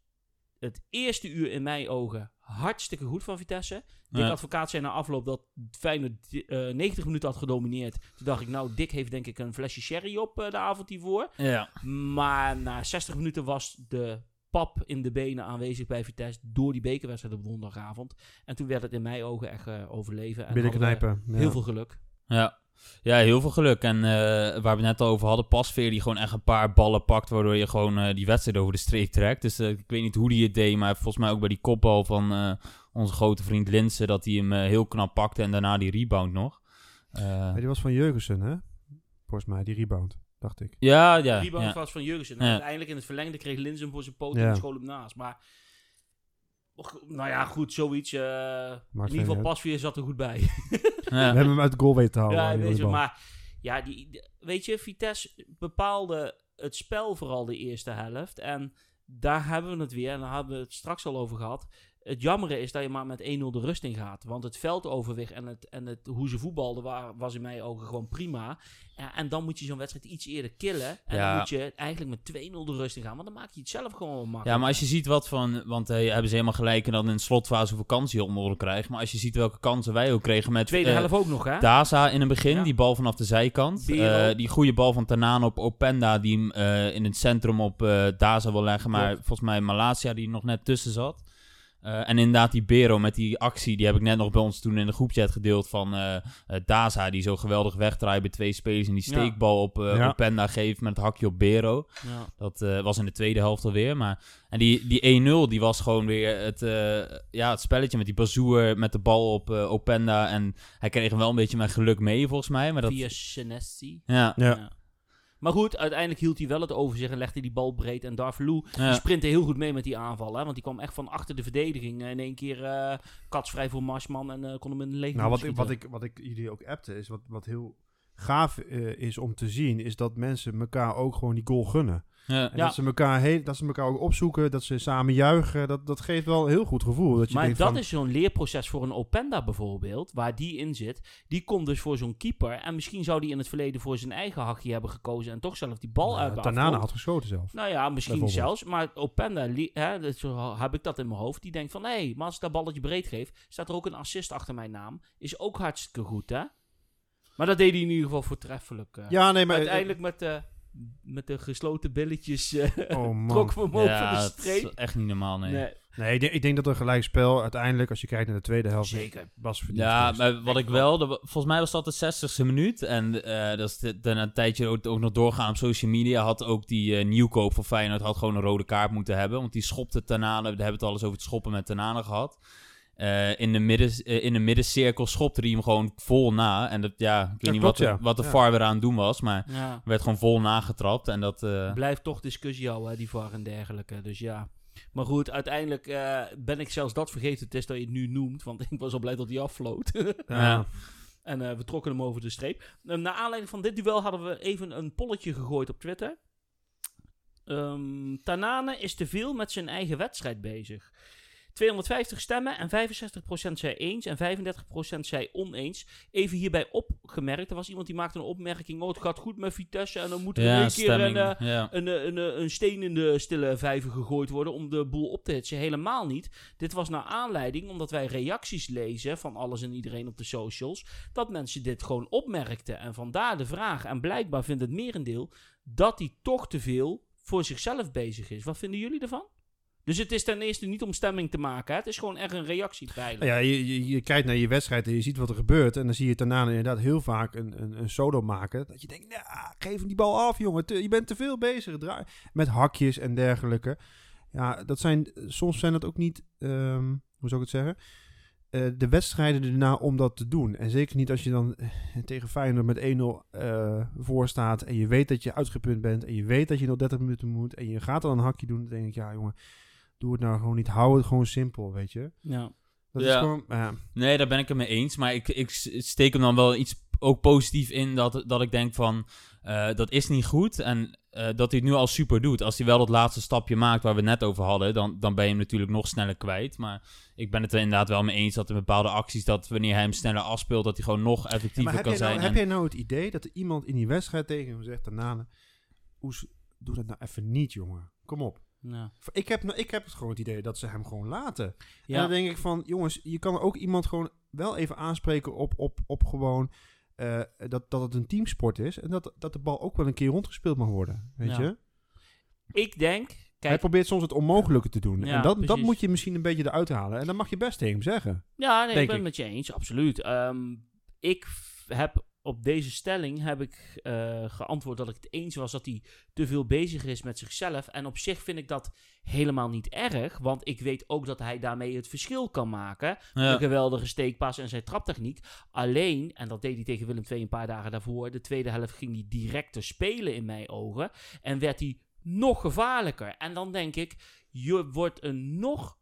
het eerste uur in mijn ogen hartstikke goed van Vitesse. Dick Ja. Advocaat zei na afloop dat Feyenoord eh 90 minuten had gedomineerd. Toen dacht ik, nou, Dick heeft denk ik een flesje sherry op eh, de avond hiervoor. ja. Maar na 60 minuten was de pap in de benen aanwezig bij Vitesse door die bekerwedstrijd op donderdagavond. En toen werd het in mijn ogen echt eh, overleven. En Ja. Heel veel geluk. Ja. Ja, heel veel geluk. En eh, waar we net al over hadden, Pasveer die gewoon echt een paar ballen pakt, waardoor je gewoon eh, die wedstrijd over de streep trekt. Dus eh, ik weet niet hoe hij het deed, maar volgens mij ook bij die kopbal van eh, onze grote vriend Linsen, dat hij hem heel knap pakte en daarna die rebound nog. Eh, Ja, die was van Jurgensen, hè? Volgens mij, die rebound, dacht ik. ja, ja. Die rebound ja. was van Jurgensen. En Ja. uiteindelijk in het verlengde kreeg Lins hem voor zijn poot Ja. en school hem naast. Maar, nou ja, goed, zoiets. eh, in ieder geval. Pasveer zat er goed bij. We Ja. hebben hem uit de goal weten te houden. Ja, weet je, maar ja, die, die- weet je, Vitesse bepaalde het spel vooral de eerste helft. En daar hebben we het weer, en daar hebben we het straks al over gehad. Het jammere is dat je maar met 1-0 de rust in gaat. Want het veldoverwicht en, het, en het, hoe ze voetbalden wa- was in mijn ogen gewoon prima. En dan moet je zo'n wedstrijd iets eerder killen. En Ja. dan moet je eigenlijk met 2-0 de rust in gaan. Want dan maak je het zelf gewoon makkelijk. Ja, maar als je ziet wat van... Want eh, hebben ze helemaal gelijk en dan in de slotfase hoeveel kansen je onder oren krijgt. Maar als je ziet welke kansen wij ook kregen met... Tweede eh, helft ook nog, hè? Daza in het begin, Ja. die bal vanaf de zijkant. Eh, die goede bal van Tanane op Openda, die hem in het centrum op Daza wil leggen. Maar Klopt. volgens mij Malasia, die nog net tussen zat. Eh, en inderdaad, die Bero met die actie, die heb ik net nog bij ons toen in de groepchat gedeeld van eh, eh, Daza, die zo geweldig wegdraait bij twee spelers en die Ja. steekbal op eh Ja. Openda geeft met het hakje op Bero. Ja. Dat eh, was in de tweede helft alweer. Maar, en die, die 1-0, die was gewoon weer het, eh, ja, het spelletje met die Bazoer met de bal op eh, Openda. En hij kreeg hem wel een beetje met geluk mee, volgens mij. Maar dat, Via Senesi. ja, Ja. Maar goed, uiteindelijk hield hij wel het over zich en legde die bal breed. En Darvalu ja. die sprintte heel goed mee met die aanval. Hè? Want die kwam echt van achter de verdediging. eh, in één keer eh katsvrij voor Marsman en eh, kon hem in de leeg Nou, wat ik, wat, ik, wat ik jullie ook appte, is wat, wat heel gaaf eh, is om te zien, is dat mensen elkaar ook gewoon die goal gunnen. ja. En Ja. dat, ze elkaar heel, dat ze elkaar ook opzoeken, dat ze samen juichen. Dat, dat geeft wel een heel goed gevoel. Dat je maar denkt dat van, is zo'n leerproces voor een Openda bijvoorbeeld, waar die in zit. Die komt dus voor zo'n keeper. En misschien zou die in het verleden voor zijn eigen hakje hebben gekozen en toch zelf die bal nou, uit de Tanane afgrond. had geschoten zelf. Nou ja, misschien zelfs. Maar Openda, hè, dat, zo heb ik dat in mijn hoofd. Die denkt van, hé, hey, maar als ik dat balletje breed geef, staat er ook een assist achter mijn naam. Is ook hartstikke goed, hè? Maar dat deed hij in ieder geval voortreffelijk. eh. Ja, nee, maar... Uiteindelijk met, de met de gesloten billetjes eh Oh we hem over de dat streep. is echt niet normaal, nee. Nee, Nee, ik denk, ik denk dat een gelijkspel uiteindelijk, als je kijkt naar de tweede helft, zeker. was verdiend Ja, geweest. maar wat ik ik wel, dat volgens mij was dat de 60ste minuut. En eh, dat is daarna een tijdje ook, ook nog doorgaan op social media. Had ook die eh, nieuwkoop van Feyenoord had gewoon een rode kaart moeten hebben. Want die schopte Tanane, we hebben het al eens over het schoppen met Tanane gehad. Eh, in, de midden, eh, in de middencirkel schopte hij hem gewoon vol na. En dat, ja, ik weet Ja, niet klopt, wat, de, ja. wat de Ja. VAR weer aan het doen was. Maar Ja. werd gewoon vol nagetrapt. En dat... eh, Blijft toch discussie houden, hè, die VAR en dergelijke. Dus ja. Maar goed, uiteindelijk eh, ben ik zelfs dat vergeten. Het is dat je het nu noemt, want ik was al blij dat hij affloot. Ja. En eh, we trokken hem over de streep. Uh, naar aanleiding van dit duel hadden we even een polletje gegooid op Twitter. Ehm Tanane is te veel met zijn eigen wedstrijd bezig. 250 stemmen en 65% zei eens en 35% zei oneens. Even hierbij opgemerkt, er was iemand die maakte een opmerking. Oh, het gaat goed met Vitesse en dan moet er ja, één keer een, eh, ja. een, eh, een, eh, een steen in de stille vijver gegooid worden om de boel op te hitsen. Helemaal niet. Dit was naar aanleiding, omdat wij reacties lezen van alles en iedereen op de socials, dat mensen dit gewoon opmerkten. En vandaar de vraag. En blijkbaar vindt het merendeel dat hij toch te veel voor zichzelf bezig is. Wat vinden jullie ervan? Dus het is ten eerste niet om stemming te maken. Hè? Het is gewoon echt een reactiepeiler. Ja, je, kijkt naar je wedstrijd en je ziet wat er gebeurt. En dan zie je daarna inderdaad heel vaak een, een, een solo maken. Dat je denkt, nou, geef hem die bal af, jongen. Je bent te veel bezig. Met hakjes en dergelijke. Ja, dat zijn, soms zijn dat ook niet, ehm, hoe zou ik het zeggen? Eh, de wedstrijden erna om dat te doen. En zeker niet als je dan eh, tegen Feyenoord met 1-0 eh, voor staat. En je weet dat je uitgeput bent. En je weet dat je nog 30 minuten moet. En je gaat dan een hakje doen. Dan denk ik, ja jongen, doe het nou gewoon niet. Hou het gewoon simpel, weet je. Ja. Dat is gewoon, ja. Nee, daar ben ik het mee eens. Maar ik, ik steek hem dan wel iets ook positief in dat, dat ik denk van... eh, dat is niet goed en eh, dat hij het nu al super doet. Als hij wel dat laatste stapje maakt waar we het net over hadden... Dan, dan ben je hem natuurlijk nog sneller kwijt. Maar ik ben het er inderdaad wel mee eens dat er bepaalde acties... dat wanneer hij hem sneller afspeelt... dat hij gewoon nog Ja, effectiever maar kan nou, zijn. heb jij nou het idee dat er iemand in die wedstrijd tegen hem zegt daarna... Oes, doe dat nou even niet, jongen. Kom op. Ja. Ik heb, ik heb het gewoon het idee dat ze hem gewoon laten. En Ja. dan denk ik van, jongens, je kan ook iemand gewoon wel even aanspreken op, op, op gewoon... eh, dat, dat het een teamsport is. En dat, dat de bal ook wel een keer rondgespeeld mag worden. Weet Ja. je? Ik denk... Hij Kijk, probeert soms het onmogelijke te doen. Ja, en dat, dat moet je misschien een beetje eruit halen. En dat mag je best tegen hem zeggen. Ja, nee, ik ben het met je eens, absoluut. Ehm, ik heb op deze stelling heb ik eh, geantwoord dat ik het eens was dat hij te veel bezig is met zichzelf. En op zich vind ik dat helemaal niet erg, want ik weet ook dat hij daarmee het verschil kan maken. Ja. Een geweldige steekpas en zijn traptechniek. Alleen, en dat deed hij tegen Willem II een paar dagen daarvoor, de tweede helft ging hij directer spelen in mijn ogen. En werd hij nog gevaarlijker. En dan denk ik, je wordt een nog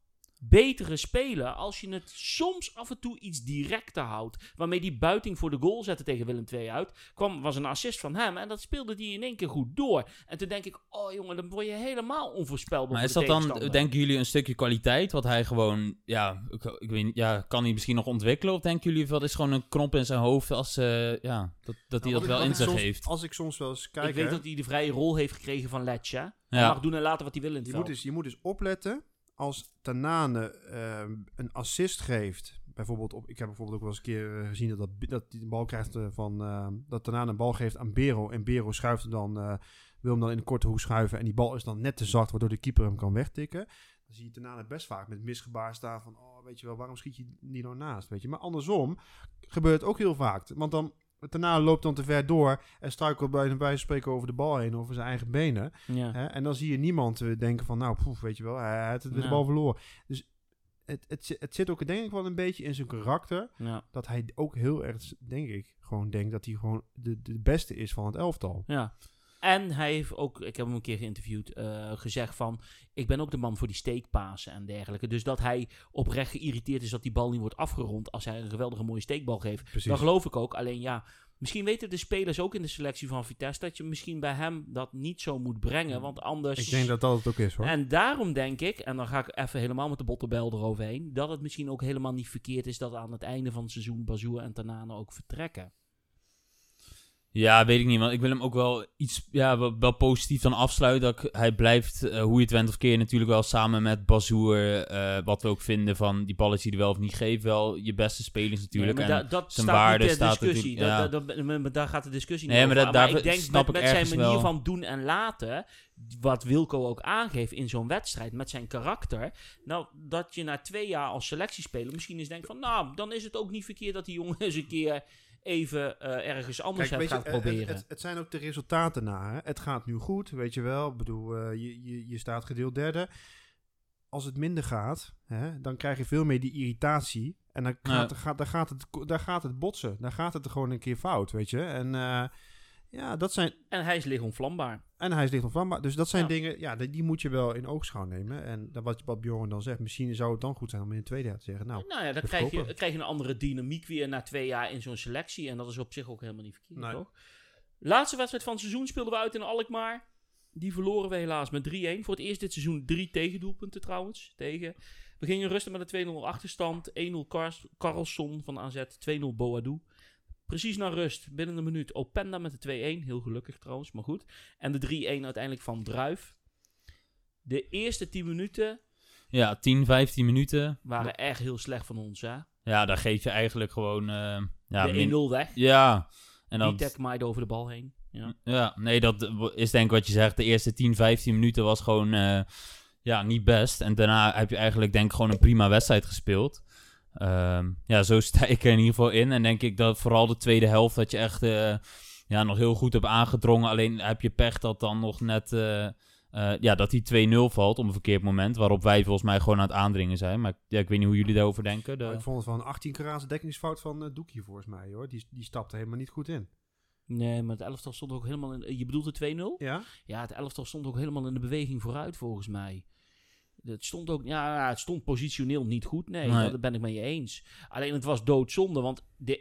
betere speler als je het soms af en toe iets directer houdt. Waarmee die buiting voor de goal zette tegen Willem II uit. Kwam, was een assist van hem en dat speelde die in één keer goed door. En toen denk ik, oh jongen, dan word je helemaal onvoorspelbaar Maar is dat dan, denken jullie, een stukje kwaliteit? Wat hij gewoon, ja, ik, ik weet niet, ja, kan hij misschien nog ontwikkelen? Of denken jullie, dat is gewoon een knop in zijn hoofd als, eh, ja, dat, dat hij Nou, dat wel in zich soms- heeft? Als ik soms wel eens kijk, ik weet hè, dat hij de vrije rol heeft gekregen van Letje. Hij Ja. mag doen en laten wat hij wil in het je, veld. moet dus, je moet dus opletten als Tanane ehm, een assist geeft. Bijvoorbeeld, op, ik heb bijvoorbeeld ook wel eens een keer eh, gezien dat, dat, hij de bal krijgt eh, van, dat Tanane een bal geeft aan Bero. En Bero schuift hem dan, eh, wil hem dan in de korte hoek schuiven. En die bal is dan net te zacht, waardoor de keeper hem kan wegtikken. Dan zie je Tanane best vaak met misgebaar staan van, oh, weet je wel, waarom schiet je niet nou naast, weet je. Maar andersom gebeurt het ook heel vaak. Want dan, Tanane loopt dan te ver door en struikelt bij een wijze spreken over de bal heen, over zijn eigen benen. Ja. Hè? En dan zie je niemand eh, denken van, nou, poef, weet je wel, hij, hij heeft het de Ja. bal verloren. Dus het, het, het zit ook denk ik wel een beetje in zijn karakter, Ja. dat hij ook heel erg, denk ik, gewoon denkt dat hij gewoon de, de beste is van het elftal. Ja. En hij heeft ook, ik heb hem een keer geïnterviewd, eh, gezegd van... Ik ben ook de man voor die steekpasen en dergelijke. Dus dat hij oprecht geïrriteerd is dat die bal niet wordt afgerond... als hij een geweldige mooie steekbal geeft. Precies. Dat geloof ik ook. Alleen ja, misschien weten de spelers ook in de selectie van Vitesse... dat je misschien bij hem dat niet zo moet brengen. Want anders... Ik denk dat dat het ook is, hoor. En daarom denk ik, en dan ga ik even helemaal met de bottenbel eroverheen... dat het misschien ook helemaal niet verkeerd is... dat aan het einde van het seizoen Bazoer en Tanane ook vertrekken. Ja, weet ik niet, want ik wil hem ook wel iets, ja, wel, wel positief dan afsluiten. Dat ik- hij blijft, eh, hoe je het went of keer, natuurlijk wel samen met Bazoer, eh, wat we ook vinden van die balletjes die hij wel of niet geeft, wel je beste spelers natuurlijk. Nee, maar En- da- dat zijn staat waarde niet ter staat discussie. ja. Dat- dat- dat- maar daar gaat de discussie Nee, niet maar over. maar daar ik denk snap met, ik met zijn manier wel. van doen en laten, wat Wilco ook aangeeft in zo'n wedstrijd, met zijn karakter, nou, dat je na twee jaar als selectiespeler misschien eens denkt van, nou, dan is het ook niet verkeerd dat die jongen eens een keer even eh, ergens anders Kijk, gaat je, het- proberen. Het, het, het zijn ook de resultaten na. Hè? Het gaat nu goed, weet je wel. Ik bedoel, eh, je, je, je staat gedeeld derde. Als het minder gaat, hè, dan krijg je veel meer die irritatie. En dan gaat, Ja. gaat, dan gaat, het, daar gaat het botsen. Dan gaat het gewoon een keer fout, weet je. En eh, ja, dat zijn... en hij is licht onvlambaar. En hij is licht ontvlambaar. Dus dat zijn Ja. dingen, ja, die, die moet je wel in oogschouw nemen. En wat, wat Bjorn dan zegt, misschien zou het dan goed zijn om in de tweede helft te zeggen. Nou, Nou ja, dan krijg je, krijg je een andere dynamiek weer na twee jaar in zo'n selectie. En dat is op zich ook helemaal niet verkeerd, Nee. toch? Laatste wedstrijd van het seizoen speelden we uit in Alkmaar. Die verloren we helaas met 3-1. Voor het eerst dit seizoen drie tegendoelpunten trouwens. Tegen. We gingen rusten met een 2-0 achterstand. 1-0 Kars- Carlson van AZ. 2-0 Boadou. Precies na rust, binnen een minuut, Openda met de 2-1. Heel gelukkig trouwens, maar goed. En de 3-1 uiteindelijk van Druif. De eerste 10 minuten Ja, 10, 15 minuten. waren echt heel slecht van ons, hè? Ja, daar geef je eigenlijk gewoon, eh, ja, de min- 1-0 weg. ja. En Die dan, tech maaide over de bal heen. Ja. Ja, nee, dat is denk ik wat je zegt. De eerste 10, 15 minuten was gewoon eh, ja, niet best. En daarna heb je eigenlijk denk ik gewoon een prima wedstrijd gespeeld. Ehm, ja, zo sta ik er in ieder geval in. En denk ik dat vooral de tweede helft dat je echt eh, ja, nog heel goed hebt aangedrongen. Alleen heb je pech dat dan nog net... eh, eh, ja, dat die 2-0 valt op een verkeerd moment. Waarop wij volgens mij gewoon aan het aandringen zijn. Maar ja, ik weet niet hoe jullie daarover denken. De... ik vond het wel een 18 karaats dekkingsfout van Doekie volgens mij, hoor. Die, die stapte helemaal niet goed in. Nee, maar het elftal stond ook helemaal in... Je bedoelt de 2-0? Ja? Ja, het elftal stond ook helemaal in de beweging vooruit, volgens mij. Het stond ook... Ja, het stond positioneel niet goed. Nee, Nee. dat ben ik met je eens. Alleen het was doodzonde, want de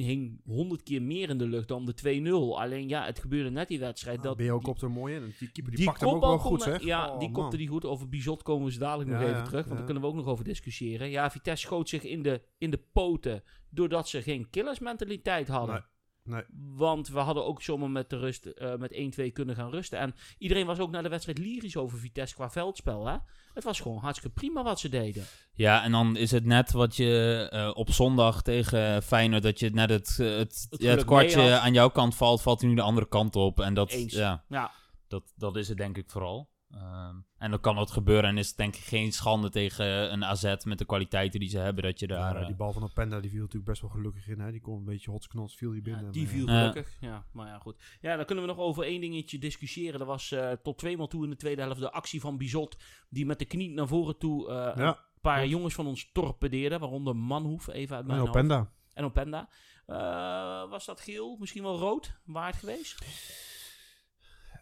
1-1 hing honderd keer meer in de lucht dan de 2-0. Alleen ja, het gebeurde net die wedstrijd. Dat dat ben je ook die- op er mooi in. En Die keeper die, die pakt hem ook wel goed, zeg. Ja, Oh, die man. kopte die goed. Over Bizot komen we zo dadelijk nog Ja, even ja, terug. Want ja. daar kunnen we ook nog over discussiëren. Ja, Vitesse schoot zich in de, in de poten. Doordat ze geen killersmentaliteit hadden. Nee, nee. Want we hadden ook zomaar met de rust eh, met 1-2 kunnen gaan rusten. En iedereen was ook na de wedstrijd lyrisch over Vitesse qua veldspel. Hè? Het was gewoon hartstikke prima wat ze deden. Ja, en dan is het net wat je eh, op zondag tegen Feyenoord, dat je net het, eh, het, Het ja, het kwartje aan jouw kant valt, valt hij nu de andere kant op. En dat, Eens. ja, Ja, dat, dat is het denk ik vooral. Ehm, en dan kan dat gebeuren en is het denk ik geen schande tegen een AZ met de kwaliteiten die ze hebben, dat je daar... Ja, eh, die bal van Openda die viel natuurlijk best wel gelukkig in. Hè? Die kon een beetje hotsknots, viel die ja, binnen. die maar viel Ja. gelukkig. Ja, maar ja, goed. Ja, dan kunnen we nog over één dingetje discussiëren. Er was eh, tot tweemaal toe in de tweede helft de actie van Bizot. Die met de knie naar voren toe eh, Ja, een paar jongens van ons torpedeerde. Waaronder Manhoef, even uit mijn en hoofd. Openda. En Openda. Eh, was dat geel? Misschien wel rood? Waard geweest?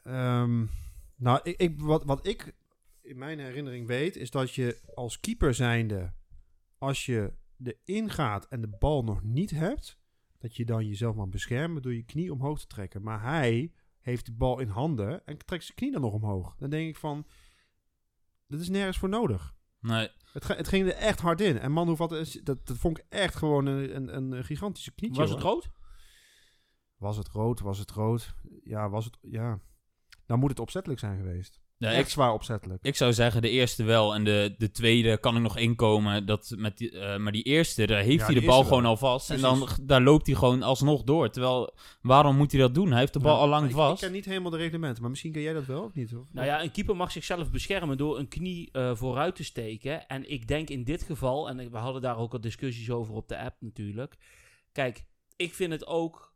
Ehm, nou, ik, ik, wat, wat ik in mijn herinnering weet, is dat je als keeper zijnde, als je erin gaat en de bal nog niet hebt, dat je dan jezelf mag beschermen door je knie omhoog te trekken. Maar hij heeft de bal in handen en trekt zijn knie dan nog omhoog. Dan denk ik van, dat is nergens voor nodig. Nee. Het, het ging er echt hard in. En Manhoef had, dat, dat vond ik echt gewoon een, een, een gigantische knietje. Was het hoor. rood? Was het rood? Was het rood? Ja, was het... Ja. Dan moet het opzettelijk zijn geweest. Ja, echt ik, zwaar opzettelijk. ik zou zeggen de eerste wel en de, de tweede kan ik nog inkomen. Dat met die, eh, maar die eerste, daar heeft Ja, hij de bal gewoon wel. al vast. En dan daar loopt hij gewoon alsnog door. Terwijl, waarom moet hij dat doen? Hij heeft de bal al lang vast. Ik ken niet helemaal de reglementen, maar misschien ken jij dat wel of niet? Of? Nou ja, een keeper mag zichzelf beschermen door een knie eh, vooruit te steken. En ik denk in dit geval, en we hadden daar ook al discussies over op de app natuurlijk. Kijk, ik vind het ook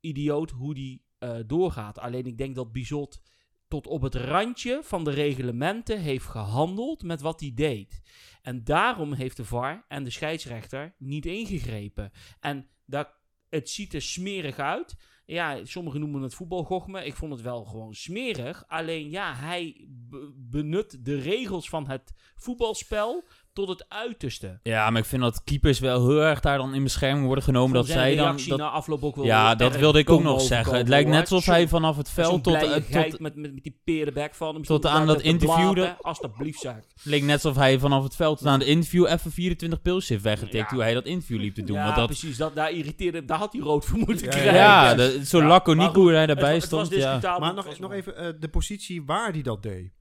idioot hoe die eh, doorgaat. Alleen ik denk dat Bizot tot op het randje van de reglementen heeft gehandeld met wat hij deed. En daarom heeft de VAR en de scheidsrechter niet ingegrepen. En dat, het ziet er smerig uit. Ja, sommigen noemen het voetbalgochme. Ik vond het wel gewoon smerig. Alleen ja, hij be- benut de regels van het voetbalspel tot het uiterste. Ja, maar ik vind dat keepers wel heel erg daar dan in bescherming worden genomen. Dat zij dan... Dat, na afloop ook wel ja, dat wilde ik ook nog zeggen. Het lijkt net alsof hij vanaf het veld tot, eh, tot, met, met, met die perenbek van hem. tot aan dat te interview de- Alsjeblieft zeg. leek net alsof hij vanaf het veld tot aan het interview even 24 pilsjes heeft weggetikt. Ja. Hoe hij dat interview liep te doen. ja, want dat, precies. Dat, daar irriteerde daar had hij rood voor moeten Ja, krijgen. ja, de- zo Ja, laconiek hoe hij daarbij stond. Ja. Maar nog, nog even eh, de positie waar hij dat deed.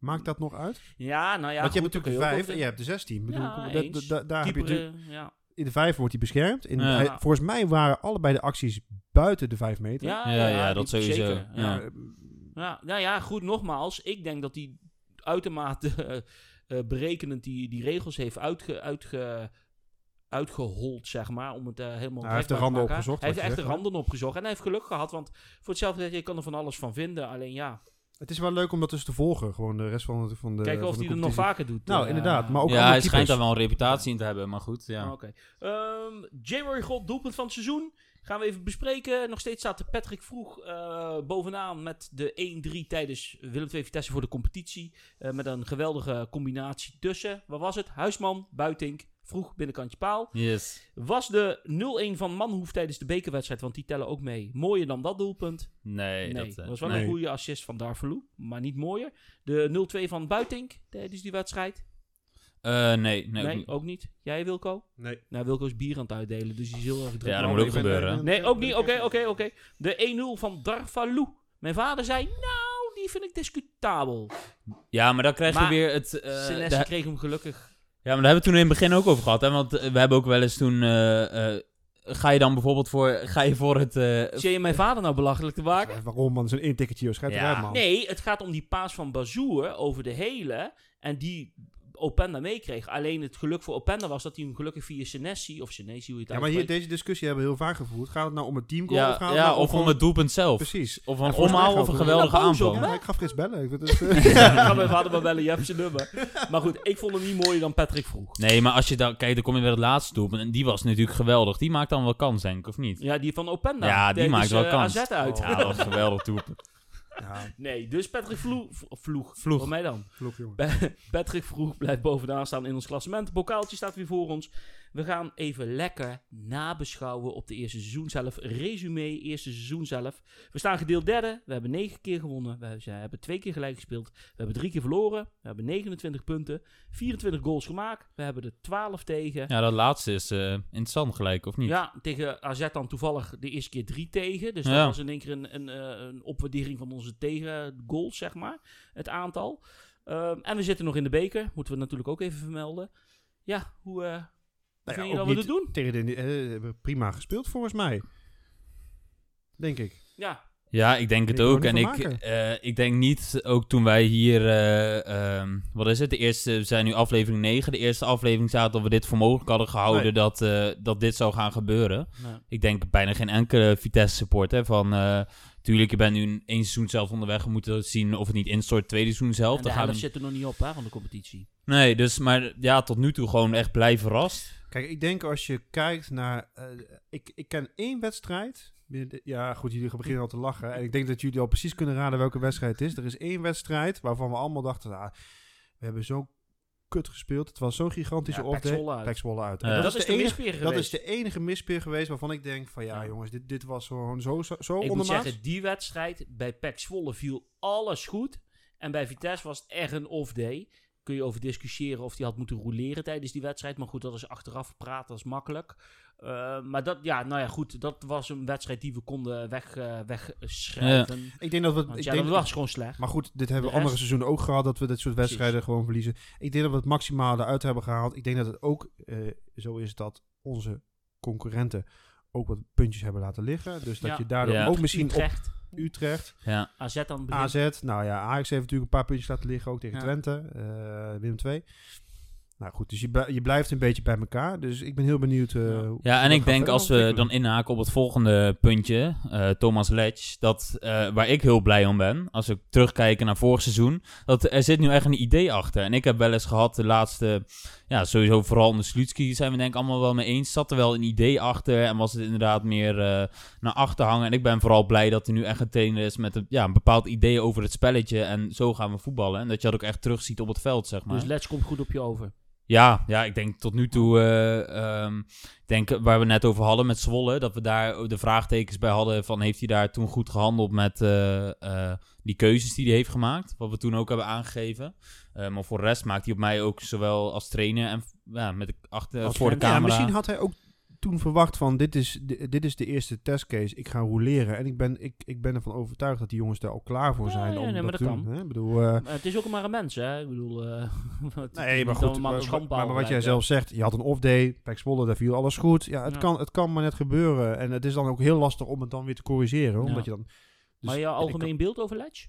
Maakt dat nog uit? Ja, nou ja. Want je goed, hebt natuurlijk de vijf en je hebt de zestien. Ik bedoel, Ja, da- da- eens. da- daar heb je ja. in de vijf wordt hij beschermd. In, Ja. hij- volgens mij waren allebei de acties buiten de vijf meter. Ja, Ja, ja, ja, dat sowieso. Zeker, ja. Ja. Ja, nou ja, goed, nogmaals. Ik denk dat hij uitermate eh, eh, berekenend die, die regels heeft uitge, uitge, uitgehold, zeg maar. Om het eh, helemaal hij heeft de randen maken. opgezocht, Hij heeft echt de randen opgezocht. En hij heeft geluk gehad, want voor hetzelfde je kan er van alles van vinden. Alleen ja, Het is wel leuk om dat dus te volgen. Gewoon de rest van de, van de kijken of hij het nog vaker doet. Nou, eh. inderdaad. Maar ook ja, hij schijnt daar wel een reputatie in te hebben. Maar goed, ja. Oké. Ehm, January God, doelpunt van het seizoen. Gaan we even bespreken. Nog steeds staat de Patrick Vroeg eh, bovenaan met de 1-3 tijdens Willem II Vitesse voor de competitie. Eh, met een geweldige combinatie tussen. Wat was het? Huisman, Buitink, Vroeg, binnenkantje paal. Yes. Was de 0-1 van Manhoef tijdens de bekerwedstrijd, want die tellen ook mee. Mooier dan dat doelpunt? Nee, Nee, dat... eh, was wel nee. een goede assist van Darvalu, maar niet mooier. De 0-2 van Buitink tijdens die wedstrijd? eh, nee, nee, ook Nee, niet. ook niet. Jij Wilco? Nee. Nou, Wilco is bier aan het uitdelen, dus die is heel erg druk. Ja, dat moet ook gebeuren. Nee, ook niet. Oké, oké, oké. De 1-0 van Darvalu. Mijn vader zei, nou, die vind ik discutabel. Ja, maar dan krijg je Maar weer het... eh, Senesi de- kreeg hem gelukkig. Ja, maar daar hebben we toen in het begin ook over gehad. Hè? Want eh, we hebben ook wel eens toen... eh, eh, ga je dan bijvoorbeeld voor... Ga je voor het... eh, Zie je mijn vader nou belachelijk te maken? Waarom man? Zo'n één ticketje, joh. Schijt Ja. eruit, man. Nee, het gaat om die paas van Bazoer over de hele. En die Openda meekreeg. Alleen het geluk voor Openda was dat hij hem gelukkig via Senesi, of Senesi hoe je het Ja, maar hier, deze discussie hebben we heel vaak gevoerd. Gaat het nou om het teamgoal ja, of gaat het ja, nou om of om gewoon- het doelpunt zelf. Precies. Of een omhaal of een geweldige op aanval. Ja, ik ga Frits bellen. Ik vind het, eh, Ja, ga mijn vader maar bellen, je hebt zijn nummer. Maar goed, ik vond hem niet mooier dan Patrick vroeg. Nee, maar als je dan... Kijk, dan kom je bij het laatste doelpunt. En die was natuurlijk geweldig. Die maakt dan wel kans, denk ik, of niet? Ja, die van Openda. Ja, die maakt dus, wel eh, kans. AZ uit. Ja, dat was een geweldig doelpunt. Ja, Nee, dus Patrick Vloeg... Vloeg. Vloeg. Voor mij dan. vloek, jongen. Patrick Vroeg blijft bovenaan staan in ons klassement. Bokaaltje staat weer voor ons. We gaan even lekker nabeschouwen op de eerste seizoen zelf. Resume, eerste seizoen zelf. We staan gedeeld derde. We hebben negen keer gewonnen. We hebben- twee keer gelijk gespeeld. We hebben drie keer verloren. We hebben 29 punten. 24 goals gemaakt. We hebben er 12 tegen. Ja, dat laatste is eh, interessant gelijk, of niet? Ja, tegen AZ dan toevallig de eerste keer drie tegen. Dus Ja. dat was in één keer een, een, eh, een opwaardering van onze tegengoals, zeg maar. Het aantal. Ehm, en we zitten nog in de beker. Moeten we natuurlijk ook even vermelden. Ja, hoe eh, Nou vind ja, je dat we doen? Tegen de, eh, hebben prima gespeeld volgens mij. Denk ik. Ja, Ja, ik denk het Ik ook. En ik, maken. eh, ik denk niet, ook toen wij hier, eh, ehm, wat is het? De eerste, we zijn nu aflevering 9. De eerste aflevering zaten dat we dit voor mogelijk hadden gehouden Nee. dat, eh, dat dit zou gaan gebeuren. Ik denk bijna geen enkele Vitesse support. Hè, van, eh, tuurlijk, je bent nu een één seizoen zelf onderweg. We moeten zien of het niet instort tweede seizoen zelf. en Dan gaan helft we... zit er nog niet op hè, van de competitie. Nee, dus, maar ja, tot nu toe gewoon echt blij verrast. Kijk, ik denk als je kijkt naar... eh, ik, ik ken één wedstrijd Ja, goed, jullie beginnen al te lachen. En ik denk dat jullie al precies kunnen raden welke wedstrijd het is. Er is één wedstrijd waarvan we allemaal dachten, ah, we hebben zo kut gespeeld. Het was zo'n gigantische Ja, uit. Dat, is de enige, mispeer dat geweest. is de enige mispeer geweest waarvan ik denk van ja, Ja. jongens, dit, dit was gewoon zo, zo, zo Ik moet zeggen, die wedstrijd bij Zwolle viel alles goed. En bij Vitesse was het echt een off-day. Kun je over discussiëren of die had moeten roleren tijdens die wedstrijd. Maar goed, dat is achteraf praten, dat is makkelijk. Eh, maar dat, ja, nou ja, goed. Dat was een wedstrijd die we konden weg, eh, wegschrijven. Ik denk dat we, Want ik ja, denk, dat was gewoon slecht. maar goed, dit hebben we De andere rest- seizoenen ook gehad, dat we dit soort Precies. wedstrijden gewoon verliezen. Ik denk dat we het maximale eruit hebben gehaald. Ik denk dat het ook eh, zo is dat onze concurrenten ook wat puntjes hebben laten liggen. Dus dat Ja. je daardoor Ja. ook misschien Utrecht, op Utrecht, Ja. AZ aan het begin. AZ, nou ja, Ajax heeft natuurlijk een paar puntjes laten liggen, ook tegen Ja. Twente, eh Willem II. Nou goed, dus je, je blijft een beetje bij elkaar. Dus ik ben heel benieuwd. eh, Ja. hoe- Ja, hoe en ik denk als we dan inhaken op het volgende puntje, eh, Thomas Letch, dat, eh, waar ik heel blij om ben, als we terugkijken naar vorig seizoen, dat er zit nu echt een idee achter. En ik heb wel eens gehad, de laatste, ja, sowieso vooral onder Slutski zijn we denk ik allemaal wel mee eens, zat er wel een idee achter en was het inderdaad meer eh, naar achter hangen. En ik ben vooral blij dat er nu echt een trainer is met een, ja, een bepaald idee over het spelletje en zo gaan we voetballen. En dat je dat ook echt terugziet op het veld, zeg maar. Dus Let's komt goed op je over. Ja, ja, ik denk tot nu toe, ehm, ik denk waar we net over hadden met Zwolle, dat we daar de vraagtekens bij hadden van heeft hij daar toen goed gehandeld met eh, eh, die keuzes die hij heeft gemaakt, wat we toen ook hebben aangegeven. Eh, maar voor de rest maakt hij op mij ook zowel als trainer en ja, met de achter, Als voor de fan, Ja, camera. misschien had hij ook toen verwacht van dit is de, dit is de eerste testcase. Ik ga roleren. En ik ben, ik, ik ben ervan overtuigd dat die jongens daar al klaar voor zijn ja, om nee, dat dat doen. kan. hè. Ik bedoel, eh, het is ook maar een mens, hè? Ik bedoel, is nee, maar goed. Maar, maar, wat jij zelf zegt, je had een off-day, Pek Zwolle, daar viel alles goed. Ja, het. Kan, het kan maar net gebeuren. En het is dan ook heel lastig om het dan weer te corrigeren. Omdat je dan... dus- maar en ik algemeen beeld over Letch?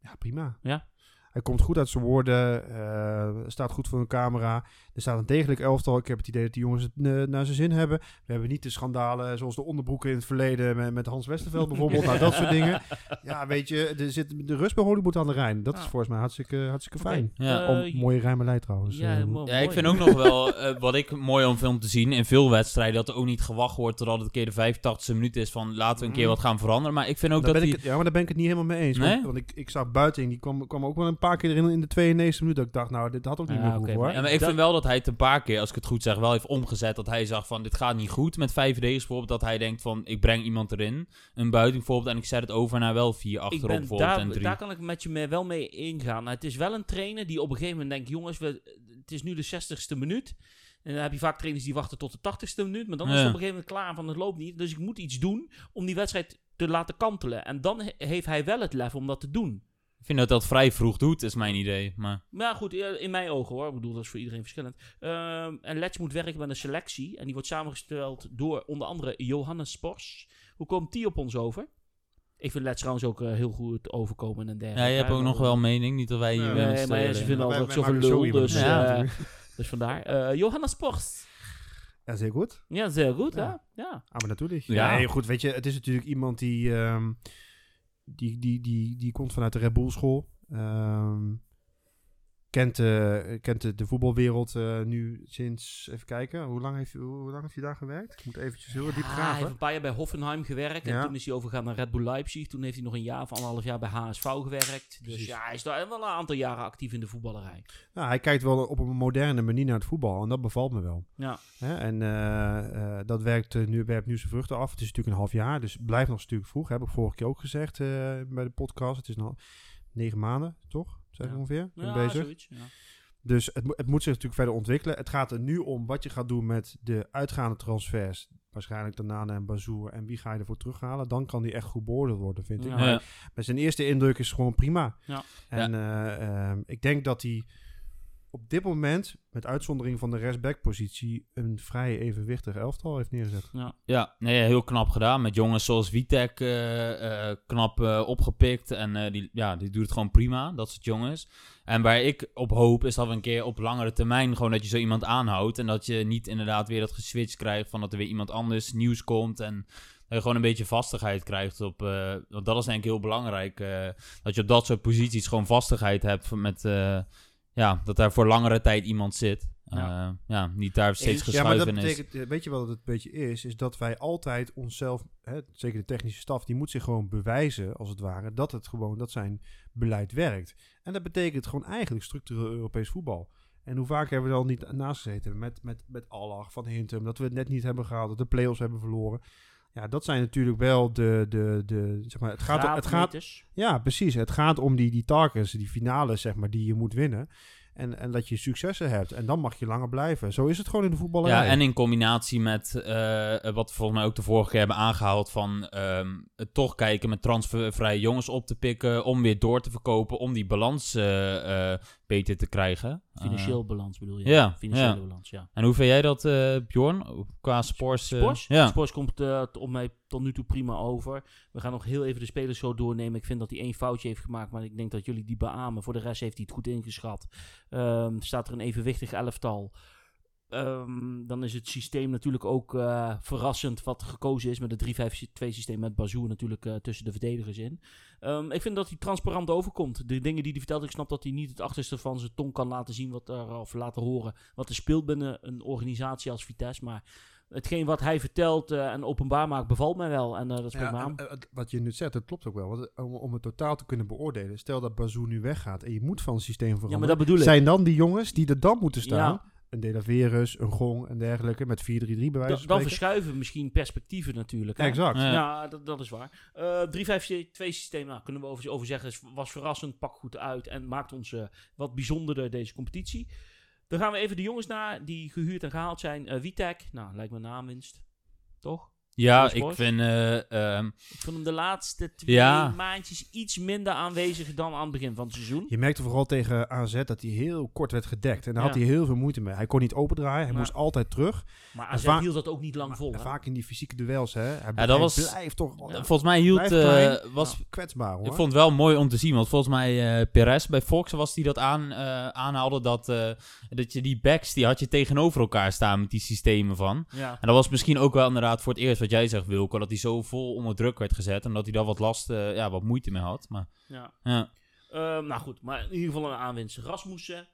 Ja, prima. Ja. Hij komt goed uit zijn woorden, eh, staat goed voor een camera. Er staat een degelijk elftal. Ik heb het idee dat die jongens het eh, naar zijn zin hebben. We hebben niet de schandalen zoals de onderbroeken in het verleden met, met Hans Westerveld bijvoorbeeld. nou, dat soort dingen. Ja, weet je, er zit, de rust bij Hollywood aan de Rijn. Dat is Ah. volgens mij hartstikke, hartstikke fijn. Ja. Eh, Om, mooie rijmelij trouwens. Ja, eh. Ja, ik vind ook nog wel, wat ik mooi om film te zien, in veel wedstrijden, dat er ook niet gewacht wordt totdat het een keer de 85e minuut is van laten we een keer Mm. wat gaan veranderen. Maar ik vind ook Daar dat ben die... ik het, ja, maar daar ben ik het niet helemaal mee eens. Nee? Want, want ik, ik zag Buiting, die kwam, kwam ook wel een paar keer erin in de 92 minuut. Dat ik dacht, nou, dit had ook niet Ja, meer oké, gehoeven hoor. Ja, maar ik Dat- vind wel dat hij het een paar keer, als ik het goed zeg, wel heeft omgezet. Dat hij zag van, dit gaat niet goed met vijf verdedigers bijvoorbeeld. Dat hij denkt van, ik breng iemand erin. Een buiting bijvoorbeeld. En ik zet het over naar wel vier achterop ben bijvoorbeeld en daar, drie. daar kan ik met je mee, wel mee ingaan. Nou, het is wel een trainer die op een gegeven moment denkt... jongens, we, het is nu de 60ste minuut. En dan heb je vaak trainers die wachten tot de 80ste minuut. Maar dan is het op een gegeven moment klaar van het loopt niet. Dus ik moet iets doen om die wedstrijd te laten kantelen. En dan he- heeft hij wel het lef om dat te doen. Ik vind dat dat vrij vroeg doet, is mijn idee. Maar ja, goed, in mijn ogen hoor. Ik bedoel, dat is voor iedereen verschillend. Ehm, en Letch moet werken met een selectie. En die wordt samengesteld door onder andere Johannes Spors. Hoe komt die op ons over? Ik vind Letch trouwens ook eh, heel goed overkomen en dergelijke. ja, je hebt ook nog wel een mening. Niet dat wij hier Nee, nee, maar ze vinden altijd zoveel lul, dus, Ja, eh. Dus vandaar. Eh, Johannes Spors. Ja, zeer goed. Ja, zeer goed, Ja. hè? Ja. Ah, maar natuurlijk. Ja. Goed, weet je, het is natuurlijk iemand die, ehm, die, die, die, die komt vanuit de Red Bull school. Ehm, kent, eh, kent de, de voetbalwereld eh, nu sinds, even kijken, hoe lang, heeft, hoe, hoe lang heeft hij daar gewerkt? Ik moet eventjes heel diep Ah, hij graven. heeft een paar jaar bij Hoffenheim gewerkt. En Ja. toen is hij overgegaan naar Red Bull Leipzig. Toen heeft hij nog een jaar of anderhalf jaar bij HSV gewerkt. Dus Precies. ja, hij is daar wel een aantal jaren actief in de voetballerij. Nou, hij kijkt wel op een moderne manier naar het voetbal en dat bevalt me wel. Ja. Hè? En eh, dat werkt, nu, werpt nu zijn vruchten af. Het is natuurlijk een half jaar, dus blijft nog natuurlijk vroeg. Heb ik vorige keer ook gezegd bij de podcast. Het is nog negen maanden, toch? Zeg ik Ja. ongeveer? Ja, bezig. zoiets. Ja. Dus het, het moet zich natuurlijk verder ontwikkelen. Het gaat er nu om wat je gaat doen met de uitgaande transfers. Waarschijnlijk Tanane en Bazoer. En wie ga je ervoor terughalen? Dan kan die echt goed beoordeeld worden, vind ik. Maar zijn eerste indruk is gewoon prima. Ja. En eh, ehm, ik denk dat hij op dit moment, met uitzondering van de restback-positie, een vrij evenwichtig elftal heeft neergezet. Ja. Ja, nee, heel knap gedaan. Met jongens zoals Witek eh, eh, knap eh, opgepikt. En die, ja, die doet het gewoon prima, dat soort jongens. En waar ik op hoop, is dat we een keer op langere termijn gewoon dat je zo iemand aanhoudt. En dat je niet inderdaad weer dat geswitcht krijgt van dat er weer iemand anders nieuws komt. En dat je gewoon een beetje vastigheid krijgt op... want dat is denk ik heel belangrijk. dat je op dat soort posities gewoon vastigheid hebt met... ja, dat daar voor langere tijd iemand zit. Ja. Eh, ja, niet daar steeds Eens. Ja, maar dat geschuiven is. eh, weet je wat het een beetje is? Is dat wij altijd onszelf, hè, zeker de technische staf, die moet zich gewoon bewijzen, als het ware, dat het gewoon, dat zijn beleid werkt. En dat betekent gewoon eigenlijk structureel Europees voetbal. En hoe vaak hebben we er al niet naast gezeten met, met, met Allach van Hintem, dat we het net niet hebben gehaald, dat de play-offs hebben verloren. Ja, dat zijn natuurlijk wel de, de, de zeg maar, het gaat, het gaat, ja, precies. Het gaat om die, die targets, die finales, zeg maar, die je moet winnen. En, en dat je successen hebt. En dan mag je langer blijven. Zo is het gewoon in de voetballerij. Ja, en in combinatie met eh, wat we volgens mij ook de vorige keer hebben aangehaald van ehm, het toch kijken met transfervrije jongens op te pikken, om weer door te verkopen, om die balans eh, eh, beter te krijgen. Financieel Eh, balans bedoel je? ja, Financiële ja. balans, ja. en hoe vind jij dat, eh, Bjorn, qua Spors? eh, Spors? ja. Spors komt eh, op mij tot nu toe prima over. We gaan nog heel even de spelers zo doornemen. Ik vind dat hij één foutje heeft gemaakt, maar ik denk dat jullie die beamen. Voor de rest heeft hij het goed ingeschat. Ehm, staat er een evenwichtig elftal. Ehm, dan is het systeem natuurlijk ook eh, verrassend wat gekozen is met het 3-5-2 systeem met Bazoer natuurlijk eh, tussen de verdedigers in. Ehm, ik vind dat hij transparant overkomt. De dingen die hij vertelt, ik snap dat hij niet het achterste van zijn tong kan laten zien wat er, of laten horen wat er speelt binnen een organisatie als Vitesse. Maar hetgeen wat hij vertelt eh, en openbaar maakt, bevalt mij wel. En dat spreekt Ja, me aan. wat je nu zegt, dat klopt ook wel. Want om, om het totaal te kunnen beoordelen. Stel dat Bazou nu weggaat en je moet van het systeem veranderen. Ja, maar dat bedoel ik. Zijn dan die jongens die er dan moeten staan? Ja. Een De La Verus, een Gong en dergelijke. Met 4-3-3 bij wijze Da- van dan verschuiven misschien perspectieven natuurlijk. hè. Exact. Ja. Ja, dat, dat is waar. Eh 3-5-2 systeem, nou, kunnen we over, over zeggen, was verrassend, pak goed uit en maakt ons eh, wat bijzonderder deze competitie. Dan gaan we even de jongens naar die gehuurd en gehaald zijn. Eh Witek, nou, lijkt me naamwinst. Toch? Ja, ik vind... eh, ehm, Ik vond hem de laatste twee Ja. maandjes iets minder aanwezig dan aan het begin van het seizoen. Je merkte vooral tegen AZ dat hij heel kort werd gedekt. En daar had Ja. hij heel veel moeite mee. Hij kon niet opendraaien. Hij Maar- moest altijd terug. Maar AZ vaak- hield dat ook niet lang vol. En hè? vaak in die fysieke duels, hè. Hij, dat hij was- blijft toch Ja. Volgens mij hield... Eh, was, kwetsbaar, hoor. Ik vond het wel mooi om te zien, want volgens mij eh Perez bij Fox was die dat aan, eh, aanhaalde, dat, eh, dat je die backs, die had je tegenover elkaar staan met die systemen van. Ja. En dat was misschien ook wel inderdaad voor het eerst wat jij zegt, Wilco, dat hij zo vol onder druk werd gezet en dat hij daar wat last, eh, ja, wat moeite mee had. Maar ja. ja, Ehm, nou goed, maar in ieder geval een aanwinst. Rasmussen,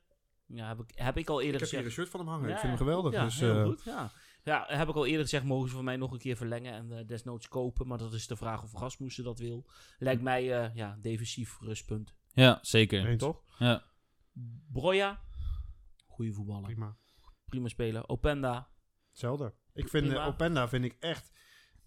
ja, heb, ik, heb ik al eerder Ik heb hier gezegd. een shirt van hem hangen. Ja, ik vind hem geweldig. Ja, dus, heel eh, goed. Ja. ja, heb ik al eerder gezegd, mogen ze van mij nog een keer verlengen en eh, desnoods kopen. Maar dat is de vraag of Rasmussen dat wil. Lijkt mij, eh, ja, defensief rustpunt. ja zeker. eens. Toch? Ja. Broja, goede voetballer. Prima. Prima. speler. Openda, Hetzelfde. Ik vind Openda vind ik echt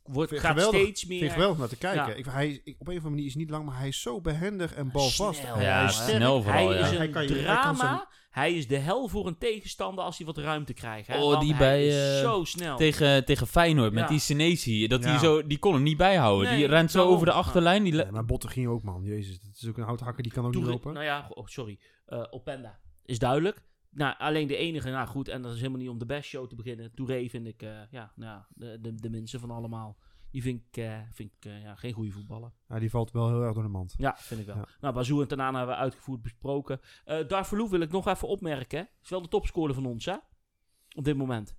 wordt, Vind- gaat geweldig. steeds vind ik meer... geweldig naar te kijken. Ja. Ik, hij, ik, op een of andere manier is hij niet lang, maar hij is zo behendig en balvast. Snel, Hij- Ja, hij is snel vooral, hij ja. is een Hij kan je- hij drama. kan Hij, is de hel voor een tegenstander als hij wat ruimte krijgt. Hè? Oh, Want die hij bij, eh, zo snel. Tegen, tegen Feyenoord met Ja. die Senesi, dat Ja. die, zo, die kon hem niet bijhouden. Nee, die rent zo over de achterlijn. Die maar Botten ging ook, man. Jezus, dat is ook een houthakker, die kan ook niet lopen. Nou ja, oh, sorry. Eh, Openda is duidelijk. Nou, alleen de enige, nou goed, en dat is helemaal niet om de best show te beginnen. Touré vind ik, eh, ja, nou, de, de, de minste van allemaal. Die vind ik, eh, vind ik eh, ja, geen goede voetballer. Ja, die valt wel heel erg door de mand. Ja, vind ik wel. Ja. Nou, Bazou en Tanana hebben we uitgevoerd besproken. Eh Darvalu wil ik nog even opmerken. Is wel de topscorer van ons, hè? Op dit moment.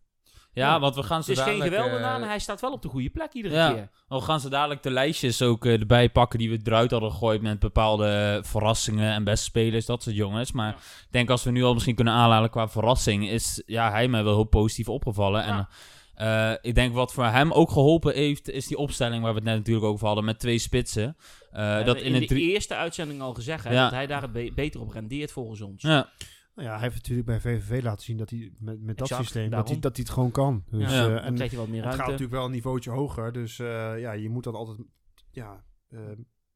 Ja, want we gaan Het ze is geen geweldige eh, naam, maar hij staat wel op de goede plek iedere Ja. keer. We gaan ze dadelijk de lijstjes ook eh, erbij pakken die we eruit hadden gegooid met bepaalde verrassingen en beste spelers, dat soort jongens. Maar Ja. ik denk als we nu al misschien kunnen aanhalen qua verrassing, is ja, hij mij wel heel positief opgevallen. Ja. En eh, ik denk wat voor hem ook geholpen heeft, is die opstelling waar we het net natuurlijk over hadden met twee spitsen. Eh, We dat in in het de drie... eerste uitzending al gezegd hè, dat hij daar het be- beter op rendeert volgens ons. Ja, Nou ja, hij heeft natuurlijk bij VVV laten zien dat hij met, met dat systeem, dat hij, dat hij het gewoon kan. Dus, Ja, eh, dan en krijg je wat meer het gaat natuurlijk wel een niveautje hoger. Dus eh, ja, je moet dan altijd, ja, eh,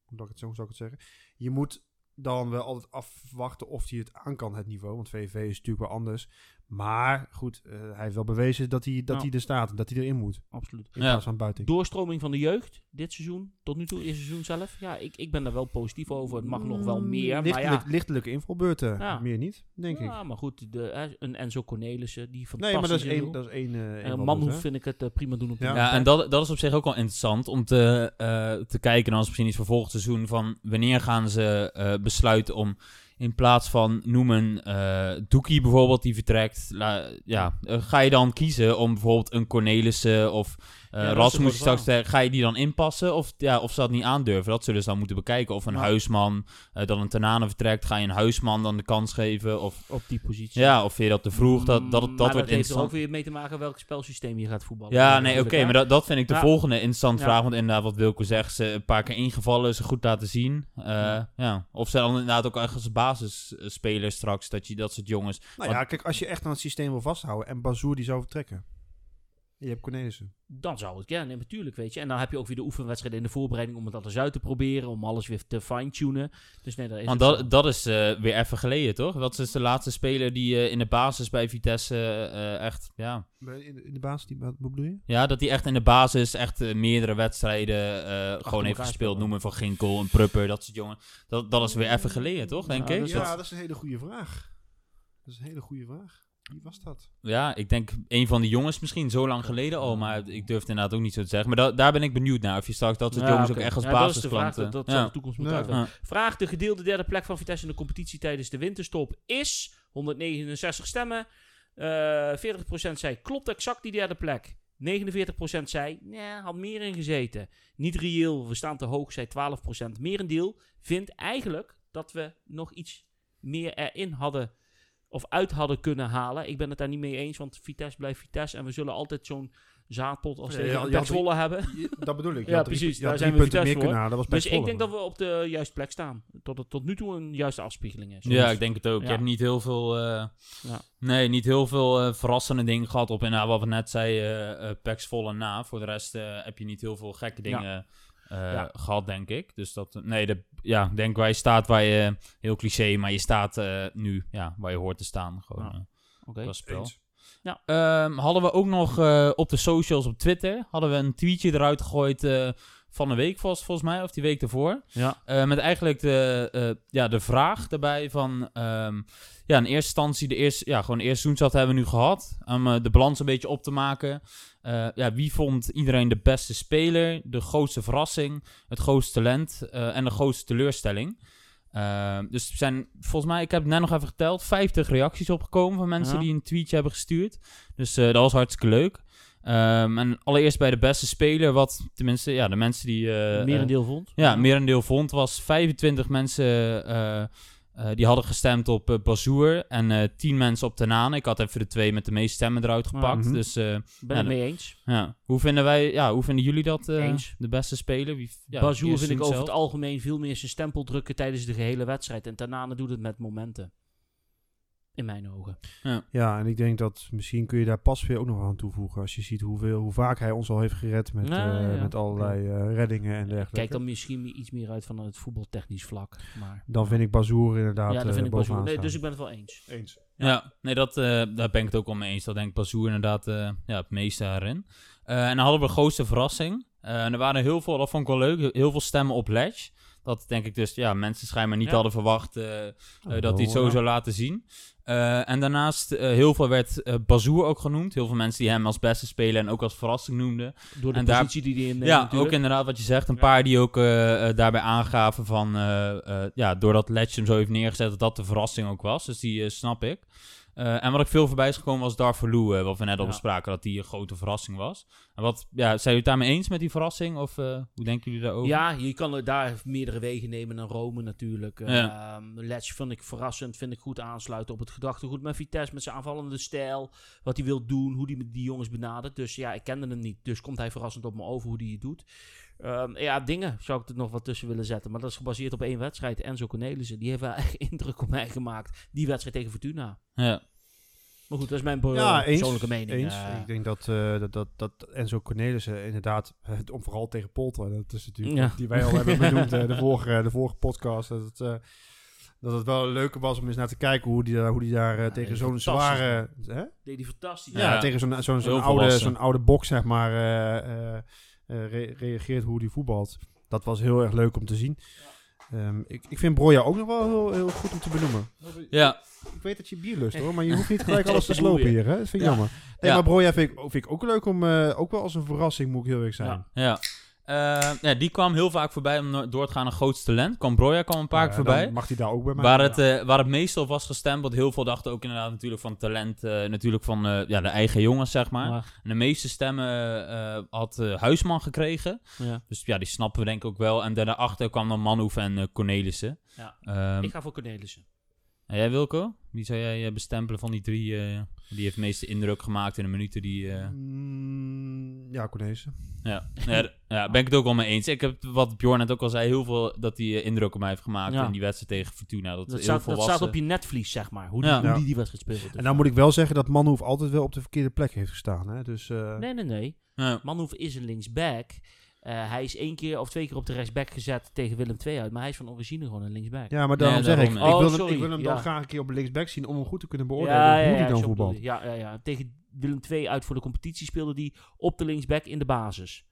hoe ik het zo zou ik het zeggen? Je moet dan wel altijd afwachten of hij het aan kan, het niveau. Want VVV is natuurlijk wel anders. Maar goed, eh, hij heeft wel bewezen dat hij, dat Ja. hij er staat en dat hij erin moet. Absoluut. In Ja. plaats van buiten. Doorstroming van de jeugd dit seizoen, tot nu toe, eerste seizoen zelf. Ja, ik, ik ben daar wel positief over. Het mag nog wel meer, maar Lichtelijk, ja. lichtelijke invalbeurten. Ja. Meer niet, denk ik. Ja, maar goed, de, een Enzo Cornelissen, die fantastisch Nee, maar dat is één, dat is één, eh, En hè. vind ik het eh, prima doen op de Ja. Ja, en dat, dat is op zich ook wel interessant om te, eh, te kijken, dan is misschien iets voor volgend seizoen, van wanneer gaan ze eh, besluiten om in plaats van noemen eh Doekie bijvoorbeeld die vertrekt, ja, eh, ga je dan kiezen om bijvoorbeeld een Cornelissen of Eh dat Rasmus een moet groot straks zeggen, ga je die dan inpassen of, ja, of ze dat niet aandurven? Dat zullen ze dan moeten bekijken. Of een Ja. huisman, eh dan een Tanane vertrekt, ga je een huisman dan de kans geven? Of, Op die positie. ja, of vind je dat te vroeg? Dat, dat, dat, Mm, maar wordt heeft er ook weer mee te maken welk spelsysteem je gaat voetballen. Ja, nee, oké, maar dat, dat vind ik de Ja. volgende interessante Ja. vraag. Want inderdaad, wat Wilco zegt, ze een paar keer ingevallen, ze goed laten zien. Eh, Ja. ja. Of ze dan inderdaad ook echt als basisspeler straks, dat je dat soort jongens... Nou ja, kijk, als je echt aan het systeem wil vasthouden en Bazoer die zou vertrekken. Je hebt Cornelissen. Dan zou het, ja, nee, natuurlijk, weet je. En dan heb je ook weer de oefenwedstrijden in de voorbereiding om het alles uit te proberen, om alles weer te fine-tunen. Dus nee, dat is Want het zo. dat, dat is eh, weer even geleden, toch? Wat is de laatste speler die eh, in de basis bij Vitesse eh, echt, ja... In de, in de basis, die, wat bedoel je? Ja, dat hij echt in de basis echt eh, meerdere wedstrijden eh, gewoon heeft gespeeld. Noemen van Ginkel, een Prupper, dat soort jongen. Dat, dat is weer even geleden, toch, denk Ja, ik? dat is ja, dat is een hele goede vraag. Dat is een hele goede vraag. Wie was dat? Ja, ik denk een van die jongens misschien zo lang geleden al, maar ik durf het inderdaad ook niet zo te zeggen. Maar da- daar ben ik benieuwd naar, of je straks dat soort Ja, jongens ook echt als Ja, dat is de vraag, dat, dat ja. de toekomst moeten Ja. uitwerken. Ja. Vraag de gedeelde derde plek van Vitesse in de competitie tijdens de winterstop is 169 stemmen. Eh 40% zei klopt exact die derde plek. 49% zei nee, had meer in gezeten. Niet reëel, we staan te hoog, zei 12%. Merendeel vindt eigenlijk dat we nog iets meer erin hadden of uit hadden kunnen halen. Ik ben het daar niet mee eens, want Vitesse blijft Vitesse en we zullen altijd zo'n zaadpot als Ja, tegen Zwolle hebben. Je- dat bedoel ik. Ja, drie- precies, daar zijn we punten meer Vitesse kunnen voor. halen. Dat was Dus ik denk dat we op de juiste plek staan. Tot, het- tot nu toe een juiste afspiegeling is. Ja, ik denk het ook. Ja. Je hebt niet heel veel, eh, Ja. nee, niet heel veel eh, verrassende dingen gehad op, inderdaad, wat we net zeiden, eh Peks vol en na. Voor de rest eh, heb je niet heel veel gekke dingen eh, Ja. gehad, denk ik. Dus dat, nee, de, ja, ik denk waar je staat, waar je, heel cliché, maar je staat eh, nu, ja, waar je hoort te staan. Gewoon, Ja. eh, Oké. qua spel. Eens. Ehm, hadden we ook nog eh, op de socials op Twitter, hadden we een tweetje eruit gegooid eh, van een week volgens, volgens mij, of die week ervoor. Ja. Eh, met eigenlijk de, eh, ja, de vraag daarbij van... ehm, ja, in eerste instantie de eerste, ja, gewoon de eerste seizoensat hebben we nu gehad. Om eh, de balans een beetje op te maken. Ja, wie vond iedereen de beste speler? De grootste verrassing? Het grootste talent? en de grootste teleurstelling? Dus er zijn, volgens mij, ik heb het net nog even geteld, 50 reacties opgekomen van mensen Ja. die een tweetje hebben gestuurd. Dus dat was hartstikke leuk. Ehm, en allereerst bij de beste speler, wat tenminste, ja, de mensen die... eh, Merendeel vond. ja, merendeel vond was 25 mensen eh, die hadden gestemd op uh, Bazoer en eh 10 mensen op Tenane. Ik had even de twee met de meeste stemmen eruit gepakt. Mhm. Dus Ben Ja, het mee eens. ja. hoe vinden wij, ja, hoe vinden jullie dat de beste speler? Wie, ja, Bazoer vind ik over het algemeen veel meer zijn stempel drukken tijdens de gehele wedstrijd. En Tanane doet het met momenten. In mijn ogen. Ja, en ik denk dat misschien kun je daar pas weer ook nog aan toevoegen. Als je ziet hoeveel, hoe vaak hij ons al heeft gered met, Ja, eh, ja. met allerlei eh, reddingen en dergelijke. Kijk dan misschien iets meer uit van het voetbaltechnisch vlak. Maar, Dan vind ik Bazoer inderdaad ja, dat eh, vind ik Bazoer. Nee, dus ik ben het wel eens. Eens. Ja, nee, dat, eh, daar ben ik het ook al mee eens. Dat denk ik Bazoer inderdaad eh, ja, het meeste daarin. Eh, en dan hadden we de grootste verrassing. Eh, en er waren heel veel, dat vond ik wel leuk, heel veel stemmen op Ledge. Dat denk ik dus, ja, mensen schijnbaar niet Ja. hadden verwacht eh, eh, Oh, dat hij het zo zou laten zien. Eh, en daarnaast, heel veel werd eh Bazoer ook genoemd. Heel veel mensen die hem als beste speler en ook als verrassing noemden. Door de En daar- positie die hij inneemt ja, natuurlijk. ook inderdaad wat je zegt. Een Ja. paar die ook daarbij aangaven van, ja, doordat Ledge hem zo heeft neergezet, dat dat de verrassing ook was. Dus die snap ik. Eh, en wat ik veel voorbij is gekomen was Darvalu, eh wat we net al Ja. bespraken, dat die een grote verrassing was. En wat, ja, zijn jullie het daarmee eens met die verrassing? Of eh, hoe denken jullie daarover? Ja, je kan er daar meerdere wegen nemen naar Rome natuurlijk. Ja. Ehm, Letch vind ik verrassend, vind ik goed aansluiten op het gedachtegoed met Vitesse, met zijn aanvallende stijl, wat hij wil doen, hoe hij met die jongens benadert. Dus ja, ik kende hem niet, dus komt hij verrassend op me over hoe hij het doet. Ehm, ja, dingen zou ik er nog wat tussen willen zetten, maar dat is gebaseerd op één wedstrijd. Enzo Cornelissen, die heeft wel echt indruk op mij gemaakt, die wedstrijd tegen Fortuna. Ja. Maar goed, dat is mijn per- Ja, eens. persoonlijke mening. Eens. eh. ik denk dat, eh, dat, dat, dat Enzo Cornelissen inderdaad, het, om vooral tegen Polter, dat is natuurlijk Ja. die wij al hebben benoemd, eh, de, vorige, de vorige podcast, dat het, eh, dat het wel leuker was om eens naar te kijken hoe die, daar- hoe die daar eh, Ja, tegen zo'n zware... Hè? deed hij fantastisch. Ja, Ja. tegen zo'n zo'n oude, zo'n oude box, zeg maar, eh, eh, eh, re- reageert hoe die voetbalt. Dat was heel erg leuk om te zien. Ehm, ik, ik vind Broja ook nog wel heel, heel goed om te benoemen. ja, Ik weet dat je bier lust hoor, maar je hoeft niet gelijk alles te slopen hier. Hè? Dat vind ik Ja. jammer. Nee, Ja. maar Broja vind ik, vind ik ook leuk om, eh, ook wel als een verrassing moet ik heel erg zijn. Ja. ja. Eh, ja, die kwam heel vaak voorbij om door te gaan naar grootste talent. Cambroja kwam een paar Ja, keer voorbij. mag hij daar ook bij mij. Waar het, eh, waar het meestal was gestemd, want heel veel dachten ook inderdaad natuurlijk van talent, eh, natuurlijk van eh, ja, de eigen jongens, zeg maar. En de meeste stemmen eh, had eh, Huisman gekregen. ja. Dus ja, die snappen we denk ik ook wel. En daarachter kwam dan Manhoef en Cornelissen. Ja. Ehm, Ik ga voor Cornelissen. En jij Wilco? Wie zou jij eh, bestempelen van die drie? eh, die heeft de meeste indruk gemaakt in de minuten die... eh, Mm, ja, Cornelissen. ja. Ja, ben ik het ook wel mee eens. Ik heb wat Bjorn net ook al zei, heel veel dat hij eh, indruk op mij heeft gemaakt Ja. in die wedstrijd tegen Fortuna. Dat, Dat, heel staat, dat staat op je netvlies, zeg maar. Hoe die, Ja. hoe Ja. die, die wedstrijd speelde. Dus En dan moet ik wel zeggen dat Manhoef altijd wel op de verkeerde plek heeft gestaan. Hè? Dus, eh, Nee, nee, nee. Ja. Manhoef is een linksback. Eh, hij is één keer of twee keer op de rechtsback gezet tegen Willem II uit. Maar hij is van origine gewoon een linksback. Ja, maar daarom Nee, zeg ik, daarom, ik wil Oh, hem, sorry, ik wil hem ja. dan graag een keer op linksback zien om hem goed te kunnen beoordelen hoe hij dan voetbalt. Ja, ja, ja. Tegen Willem II uit voor de competitie speelde hij op de linksback in de basis.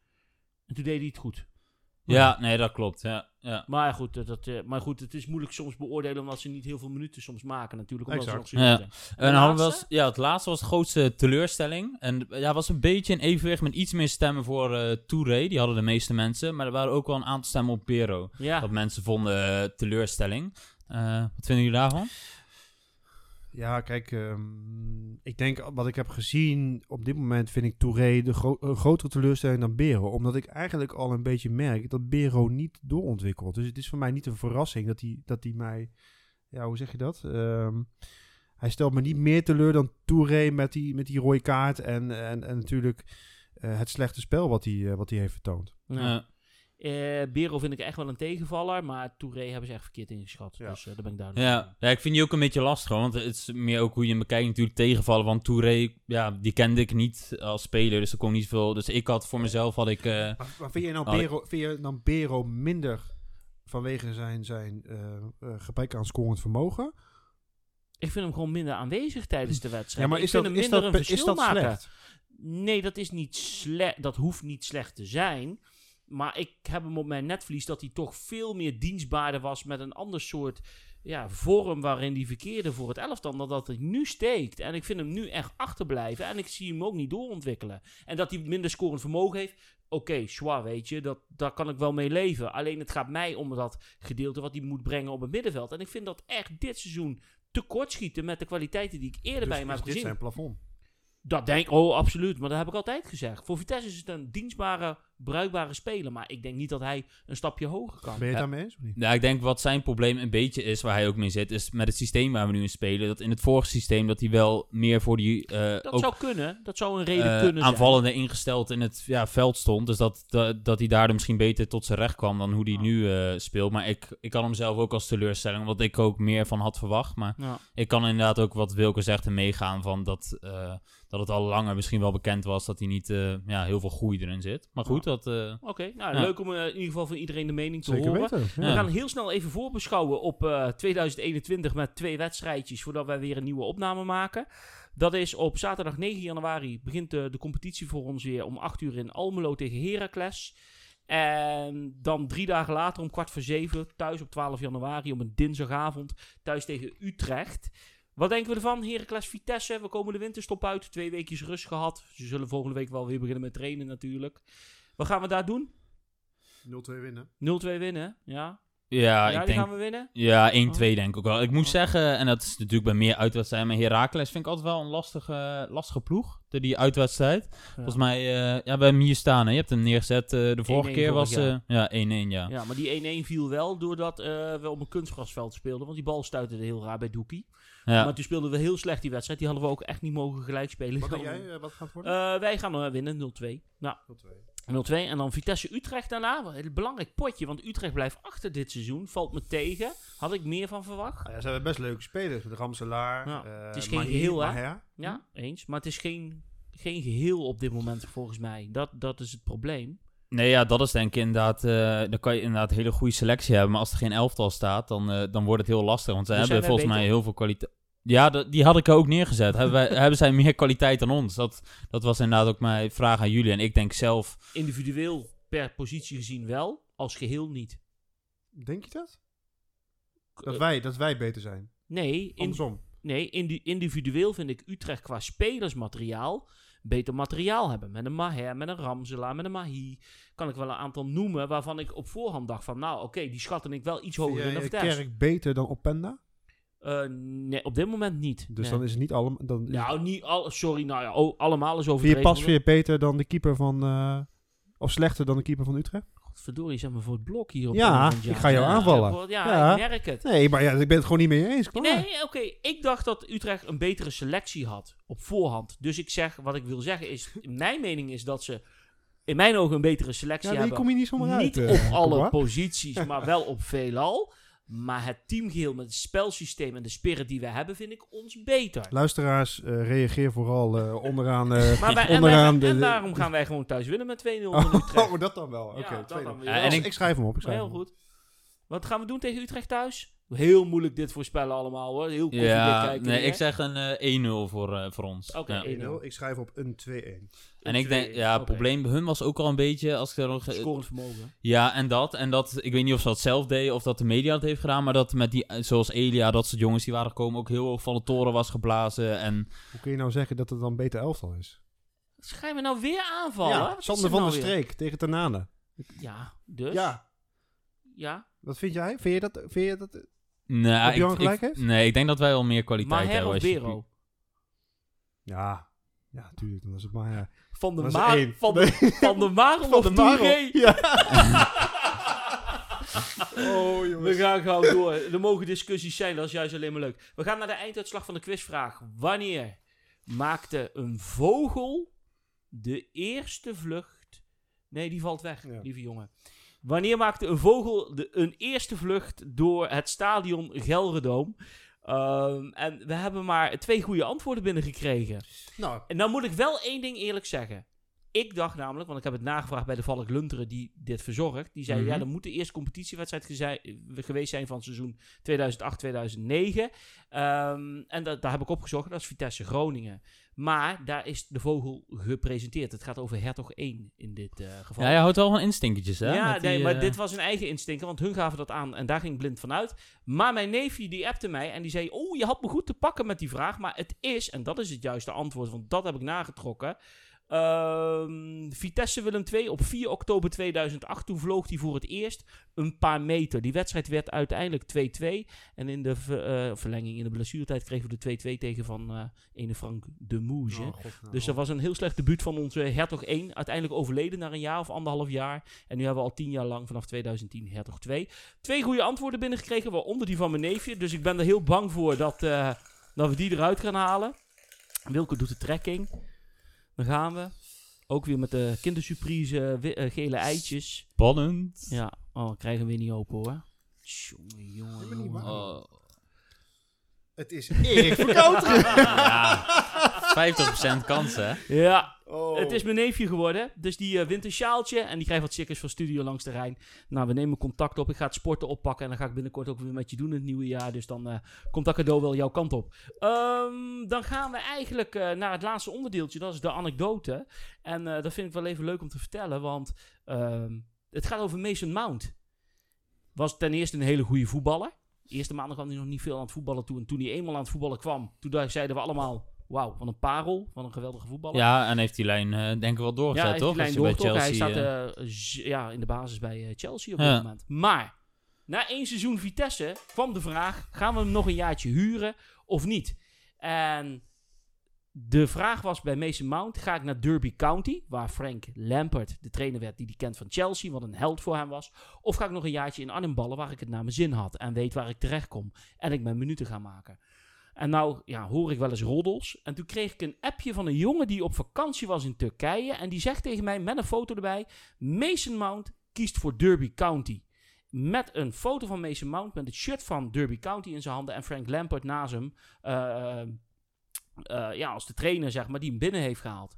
En toen deed hij het goed. Ja, nee, dat klopt. Ja, ja. Maar goed, dat, dat, eh, maar goed, het is moeilijk soms beoordelen omdat ze niet heel veel minuten soms maken natuurlijk. Omdat Exact. ze nog zo Ja. En hadden we ja, het laatste was de grootste teleurstelling. En ja, was een beetje een evenwicht met iets meer stemmen voor eh Touré. Die hadden de meeste mensen. Maar er waren ook wel een aantal stemmen op Pero. Ja. Dat mensen vonden eh, teleurstelling. Eh, wat vinden jullie daarvan? Ja, kijk, ehm, ik denk wat ik heb gezien, op dit moment vind ik Touré de gro- een grotere teleurstelling dan Bero. Omdat ik eigenlijk al een beetje merk dat Bero niet doorontwikkelt. Dus het is voor mij niet een verrassing dat hij, dat hij mij, ja, hoe zeg je dat? Ehm, hij stelt me niet meer teleur dan Touré met die, met die rode kaart en, en, en natuurlijk eh, het slechte spel wat hij, eh, wat hij heeft vertoond. Ja. Eh, Bero vind ik echt wel een tegenvaller, maar Touré hebben ze echt verkeerd ingeschat. Ja. Dus eh, daar ben ik duidelijk ja. ja, ik vind die ook een beetje lastig. hoor, Want het is meer ook hoe je hem bekijkt natuurlijk tegenvallen. Want Touré, ja, die kende ik niet als speler. Dus er kon niet veel. Dus ik had voor mezelf had ik... eh, Maar, maar vind, je nou ik- Bero, vind je dan Bero minder vanwege zijn, zijn gebrek aan scorend vermogen? Ik vind hem gewoon minder aanwezig tijdens de wedstrijd. Ja, maar ik is vind dat, hem is minder dat, een is verschil dat maken. slecht? Nee, dat is niet slecht. Dat hoeft niet slecht te zijn. Maar ik heb hem op mijn netvlies dat hij toch veel meer dienstbaarder was met een ander soort ja, vorm waarin hij verkeerde voor het elftal dan dat hij nu steekt. En ik vind hem nu echt achterblijven en ik zie hem ook niet doorontwikkelen. En dat hij minder scorend vermogen heeft, oké, schwa, weet je, dat, daar kan ik wel mee leven. Alleen het gaat mij om dat gedeelte wat hij moet brengen op het middenveld. En ik vind dat echt dit seizoen tekort schieten met de kwaliteiten die ik eerder Dus bij hem heb dit gezien. zijn plafond? Dat denk ik, oh absoluut, maar dat heb ik altijd gezegd. Voor Vitesse is het een dienstbare, bruikbare speler, maar ik denk niet dat hij een stapje hoger kan. Ben je het daarmee eens of niet? Ja, ik denk wat zijn probleem een beetje is, waar hij ook mee zit, is met het systeem waar we nu in spelen. Dat in het vorige systeem dat hij wel meer voor die eh, Dat ook, zou kunnen, dat zou een reden eh, kunnen zijn. aanvallende ingesteld in het ja, veld stond. Dus dat, dat, dat hij daardoor misschien beter tot zijn recht kwam dan hoe hij Ja. nu eh, speelt. Maar ik, ik kan hem zelf ook als teleurstelling, wat ik ook meer van had verwacht. Maar Ja. ik kan inderdaad ook wat Wilke zegt en meegaan van dat, eh, dat het al langer misschien wel bekend was dat hij niet eh, ja, heel veel groei erin zit. Maar goed, dat... eh, Oké, nou Ja. leuk om eh, in ieder geval van iedereen de mening te Zeker horen. weten. We gaan heel snel even voorbeschouwen op eh, 2021 met twee wedstrijdjes voordat wij weer een nieuwe opname maken. Dat is op zaterdag 9 januari begint de, de competitie voor ons weer om 8 uur in Almelo tegen Heracles. En dan drie dagen later om kwart voor zeven thuis op 12 januari om een dinsdagavond thuis tegen Utrecht. Wat denken we ervan? Heracles Vitesse, we komen de winterstop uit. Twee weekjes rust gehad. Ze zullen volgende week wel weer beginnen met trainen natuurlijk. Wat gaan we daar doen? 0-2 winnen. 0-2 winnen, ja. ja, ja, ik die denk... gaan we winnen. Ja, 1-2 Oh. denk ik ook wel. Ik moet Oh. zeggen, en dat is natuurlijk bij meer uitwedstrijden, maar Heracles vind ik altijd wel een lastige, lastige ploeg. De, die uitwedstrijd. Volgens mij, eh, ja, we hebben hem hier staan. Hè. Je hebt hem neergezet. eh, de vorige 1-1 keer was eh, ja 1-1, ja. Ja, maar die 1-1 viel wel doordat eh, we op een kunstgrasveld speelden. Want die bal stuitte heel raar bij Doekie. Ja. Maar toen speelden we heel slecht die wedstrijd. Die hadden we ook echt niet mogen gelijk spelen. Wat denk jij? wat gaat worden? Eh, wij gaan eh, winnen, 0-2. Nou, 0-2. En dan Vitesse-Utrecht daarna. Een heel belangrijk potje, want Utrecht blijft achter dit seizoen. Valt me tegen. Had ik meer van verwacht. Ah ja, ze hebben best leuke spelers. De Ramselaar. Ja, eh, het is geen Mahir, geheel, hè? Maher. Ja, eens. Maar het is geen, geen geheel op dit moment, volgens mij. Dat, dat is het probleem. Nee, ja, dat is denk ik inderdaad... eh, dan kan je inderdaad een hele goede selectie hebben. Maar als er geen elftal staat, dan, eh, dan wordt het heel lastig. Want ze Dus hebben volgens mij heel veel kwaliteit... Ja, die had ik er ook neergezet. hebben, wij, hebben zij meer kwaliteit dan ons? Dat, dat was inderdaad ook mijn vraag aan jullie. En ik denk zelf... Individueel per positie gezien wel, als geheel niet. Denk je dat? Dat wij, dat wij beter zijn. Nee, in, Andersom. nee indi- individueel vind ik Utrecht qua spelersmateriaal beter materiaal hebben. Met een Maher, met een Ramsela, met een Mahi. Kan ik wel een aantal noemen waarvan ik op voorhand dacht van... Nou, oké, die schatten ik wel iets hoger in de. Kerk beter dan Openda? Eh, nee, op dit moment niet. Dus Nee. dan is het niet allemaal... Dan is Nou, niet al, sorry, nou ja, oh, allemaal is Vind overdreven. je pas weer beter dan de keeper van... eh, of slechter dan de keeper van Utrecht? Verdorie, zeg maar voor het blok hier op Ja, ik ga jou Ja, aanvallen. Ja, Ja. ik merk het. Nee, maar ja, ik ben het gewoon niet mee eens. Klaar. Nee, oké. Ik dacht dat Utrecht een betere selectie had op voorhand. Dus ik zeg, wat ik wil zeggen is, mijn mening is dat ze in mijn ogen een betere selectie Ja, die hebben. kom je niet zomaar uit. Niet eh, op alle Courtois. posities, maar wel op veelal. Maar het teamgeheel met het spelsysteem en de spirit die we hebben, vind ik ons beter. Luisteraars, eh, reageer vooral eh, onderaan... eh, Maar wij, en, onderaan wij- en de- daarom gaan wij gewoon thuis winnen met 2-0 van Utrecht. Oh, dat dan wel. Oké, Ja, en ik- ik schrijf hem op. Ik schrijf heel hem op. goed. Wat gaan we doen tegen Utrecht thuis? Heel moeilijk dit voorspellen allemaal hoor. Heel koffiedik Ja, kijken. nee, hier, ik zeg een eh, 1-0 voor, eh, voor ons. Oké, Ja. 1-0. Ik schrijf op een 2-1. En ik denk, ja, het probleem bij hun was ook al een beetje, als ik er nog... Scorend vermogen. Ja, en dat, en dat, ik weet niet of ze dat zelf deden of dat de media het heeft gedaan, maar dat met die, eh, zoals Elia, dat soort jongens die waren gekomen, ook heel hoog van de toren was geblazen. En Hoe kun je nou zeggen dat het dan beter elftal is? Je me nou weer aanvallen? Ja, Sander er van nou der weer? Streek tegen Tanane. Ja, dus? Ja, Ja. wat vind jij? Vind je dat... Vind je dat Heb ik, Johan ik- gelijk heeft? Nee, ik denk dat wij wel meer kwaliteit Maher hebben. of als je- Bero? ja, ja, tuurlijk. Dan was het maar... Ja. Van de Maar... Van de, van de Marel Van of de Marel. Touré? Ja. oh, We jongens. gaan gauw door. Er mogen discussies zijn, dat is juist alleen maar leuk. We gaan naar de einduitslag van de quizvraag. Wanneer maakte een vogel de eerste vlucht... Nee, die valt weg, Ja. lieve jongen. Wanneer maakte een vogel de, een eerste vlucht door het stadion Gelredoom? Ehm, en we hebben maar twee goede antwoorden binnengekregen. Nou, En dan moet ik wel één ding eerlijk zeggen. Ik dacht namelijk, want ik heb het nagevraagd bij de Valk Lunteren die dit verzorgt. Die zei, Mhm. ja, er moet de eerste competitiewedstrijd geweest zijn van het seizoen 2008-2009. Ehm, en dat, daar heb ik opgezocht, dat is Vitesse Groningen. Maar daar is de vogel gepresenteerd. Het gaat over Hertog 1 in dit eh, geval. Ja, je houdt wel van instinkertjes, hè? Ja, die, nee, maar eh, dit was een eigen instinker, want hun gaven dat aan en daar ging ik blind van uit. Maar mijn neefje die appte mij en die zei, oh, je had me goed te pakken met die vraag, maar het is, en dat is het juiste antwoord, want dat heb ik nagetrokken. Ehm, Vitesse Willem 2 op 4 oktober 2008, toen vloog hij voor het eerst een paar meter. Die wedstrijd werd uiteindelijk 2-2 en in de ver- eh, verlenging, in de blessuretijd kregen we de 2-2 tegen van eh ene Frank de Moege. Oh, nou. Dus dat was een heel slecht debuut van onze Hertog 1. Uiteindelijk overleden na een jaar of anderhalf jaar. En nu hebben we al tien jaar lang vanaf 2010 Hertog 2. Twee goede antwoorden binnengekregen, waaronder die van mijn neefje. Dus ik ben er heel bang voor dat, eh, dat we die eruit gaan halen. Wilke doet de trekking. Dan gaan we. Ook weer met de kindersurprise eh, eh, gele eitjes. Spannend. Ja, oh, krijgen we weer niet open hoor. Jongen, jongen. Oh. Het is Erik Verkouteren. Ja, 50% kans, hè? Ja, Oh. Het is mijn neefje geworden. Dus die eh, wint een sjaaltje. En die krijgt wat circus van Studio Langs de Rijn. Nou, we nemen contact op. Ik ga het sporten oppakken. En dan ga ik binnenkort ook weer met je doen in het nieuwe jaar. Dus dan eh, komt dat cadeau wel jouw kant op. Ehm, dan gaan we eigenlijk eh, naar het laatste onderdeeltje. Dat is de anekdote. En eh, dat vind ik wel even leuk om te vertellen. Want ehm, het gaat over Mason Mount. Was ten eerste een hele goede voetballer. De eerste maanden kwam hij nog niet veel aan het voetballen toe. En toen hij eenmaal aan het voetballen kwam, toen zeiden we allemaal... Wauw, van een parel, van een geweldige voetballer. Ja, en heeft die lijn eh, denk ik wel doorgezet, Ja, toch? lijn hij bij doorgetrokken. Hij Chelsea, staat eh, eh, ja, in de basis bij Chelsea op Ja. dit moment. Maar, na één seizoen Vitesse kwam de vraag... gaan we hem nog een jaartje huren of niet? En de vraag was bij Mason Mount... ga ik naar Derby County... waar Frank Lampard de trainer werd die hij kent van Chelsea... wat een held voor hem was... of ga ik nog een jaartje in Arnhem ballen... waar ik het naar mijn zin had... en weet waar ik terecht kom... en ik mijn minuten ga maken... En nou ja, hoor ik wel eens roddels. En toen kreeg ik een appje van een jongen die op vakantie was in Turkije. En die zegt tegen mij met een foto erbij: Mason Mount kiest voor Derby County. Met een foto van Mason Mount met het shirt van Derby County in zijn handen. En Frank Lampard naast hem. eh, eh, ja, als de trainer zeg maar, die hem binnen heeft gehaald.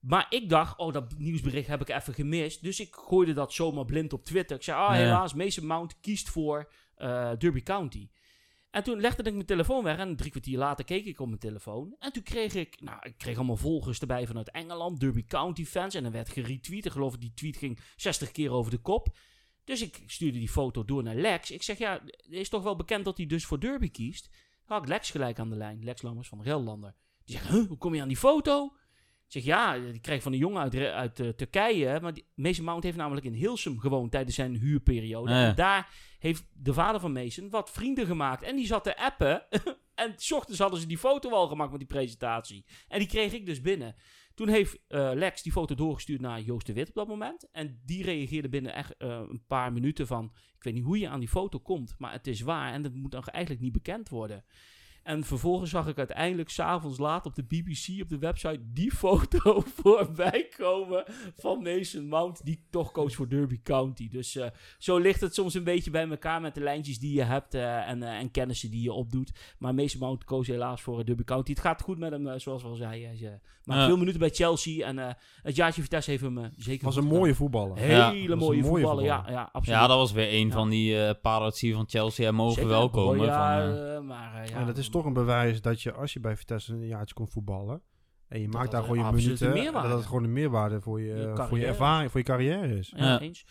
Maar ik dacht, oh, dat nieuwsbericht heb ik even gemist. Dus ik gooide dat zomaar blind op Twitter. Ik zei, ah, helaas, Mason Mount kiest voor eh, Derby County. En toen legde ik mijn telefoon weg en drie kwartier later keek ik op mijn telefoon. En toen kreeg ik, nou, ik kreeg allemaal volgers erbij vanuit Engeland, Derby County fans. En dan werd geretweet. Ik geloof dat die tweet ging 60 keer over de kop. Dus ik stuurde die foto door naar Lex. Ik zeg, ja, het is toch wel bekend dat hij dus voor Derby kiest. Had ik Lex gelijk aan de lijn. Lex Lammers van de Gelderlander. Die zegt, huh, hoe kom je aan die foto? Ik zeg ja, die kreeg van een jongen uit, uit eh, Turkije. Maar die, Mason Mount heeft namelijk in Hilsum gewoond tijdens zijn huurperiode. Ja. En daar heeft de vader van Mason wat vrienden gemaakt. En die zat te appen. en s ochtends hadden ze die foto al gemaakt met die presentatie. En die kreeg ik dus binnen. Toen heeft eh, Lex die foto doorgestuurd naar Joost de Wit op dat moment. En die reageerde binnen echt eh, een paar minuten van... Ik weet niet hoe je aan die foto komt, maar het is waar. En dat moet dan eigenlijk niet bekend worden. En vervolgens zag ik uiteindelijk s'avonds laat op de BBC, op de website, die foto voorbij komen van Mason Mount, die toch koos voor Derby County. Dus eh, zo ligt het soms een beetje bij elkaar met de lijntjes die je hebt eh, en, eh, en kennissen die je opdoet. Maar Mason Mount koos helaas voor Derby County. Het gaat goed met hem, zoals we al zeiden. Hij maakt Ja. veel minuten bij Chelsea en eh, het jaartje Vitesse heeft hem zeker was een gedaan. mooie voetballer. Hele Ja, was een mooie mooie voetballer, ja, voetballer. ja, absoluut. Ja, dat was weer een Ja. van die eh parodie van Chelsea. Hij mogen Zeker. welkomen. Oh, ja, van, maar, eh, ja, En dat is toch een bewijs dat je, als je bij Vitesse een jaartje komt voetballen... en je Dat maakt dat daar gewoon je minuten... dat het gewoon een meerwaarde voor je, Je voor je ervaring, voor je carrière is. Ja, Ja. eens.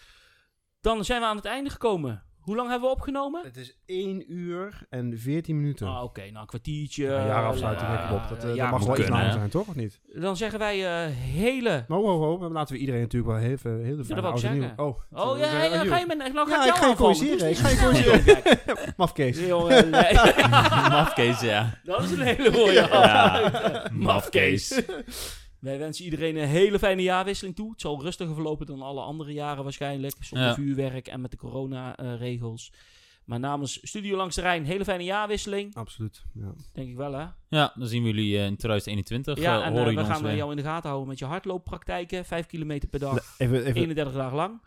Dan zijn we aan het einde gekomen. Hoe lang hebben we opgenomen? Het is 1 uur en 14 minuten. Ah, Oké, nou een kwartiertje. Ja, jaarafsluiting, denk ik op. Dat, eh, ja, dat mag moet wel iets kunnen, langer hè? zijn, toch? Of niet? Dan zeggen wij eh, hele... Oh, oh, oh. Dan laten we iedereen natuurlijk wel heel veel, heel dat fijne wou ik oude nieuw. zeggen. Oh, Oh ja, eh, ja, ga je met... Nou Ja, ga ik ik ga je corrigeren, ik ga je corrigeren. Kijk, Mafkees. jongen, nee. Mafkees, ja. Dat is een hele mooie Ja. Mafkees. Wij wensen iedereen een hele fijne jaarwisseling toe. Het zal rustiger verlopen dan alle andere jaren waarschijnlijk. Zonder Ja. vuurwerk en met de corona-regels. maar namens Studio Langs de Rijn, hele fijne jaarwisseling. Absoluut, ja. Denk ik wel, hè? Ja, dan zien we jullie eh, in 2021. Ja, eh, en horen eh, we gaan weer. jou in de gaten houden met je hardlooppraktijken. Vijf kilometer per dag, Le- Even, even, 31 dagen lang.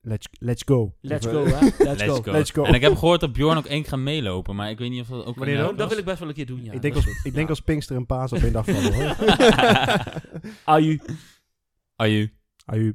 Let's, let's go. Let's go, hè? Let's, Let's go. go. Let's go. En ik heb gehoord dat Bjorn ook één keer gaat meelopen, maar ik weet niet of dat ook Wanneer dan? Dat wil ik best wel een keer doen, ja. ik denk, als, ik denk Ja. als Pinkster en Paas op één dag vallen, hoor. Aju. Aju. Aju.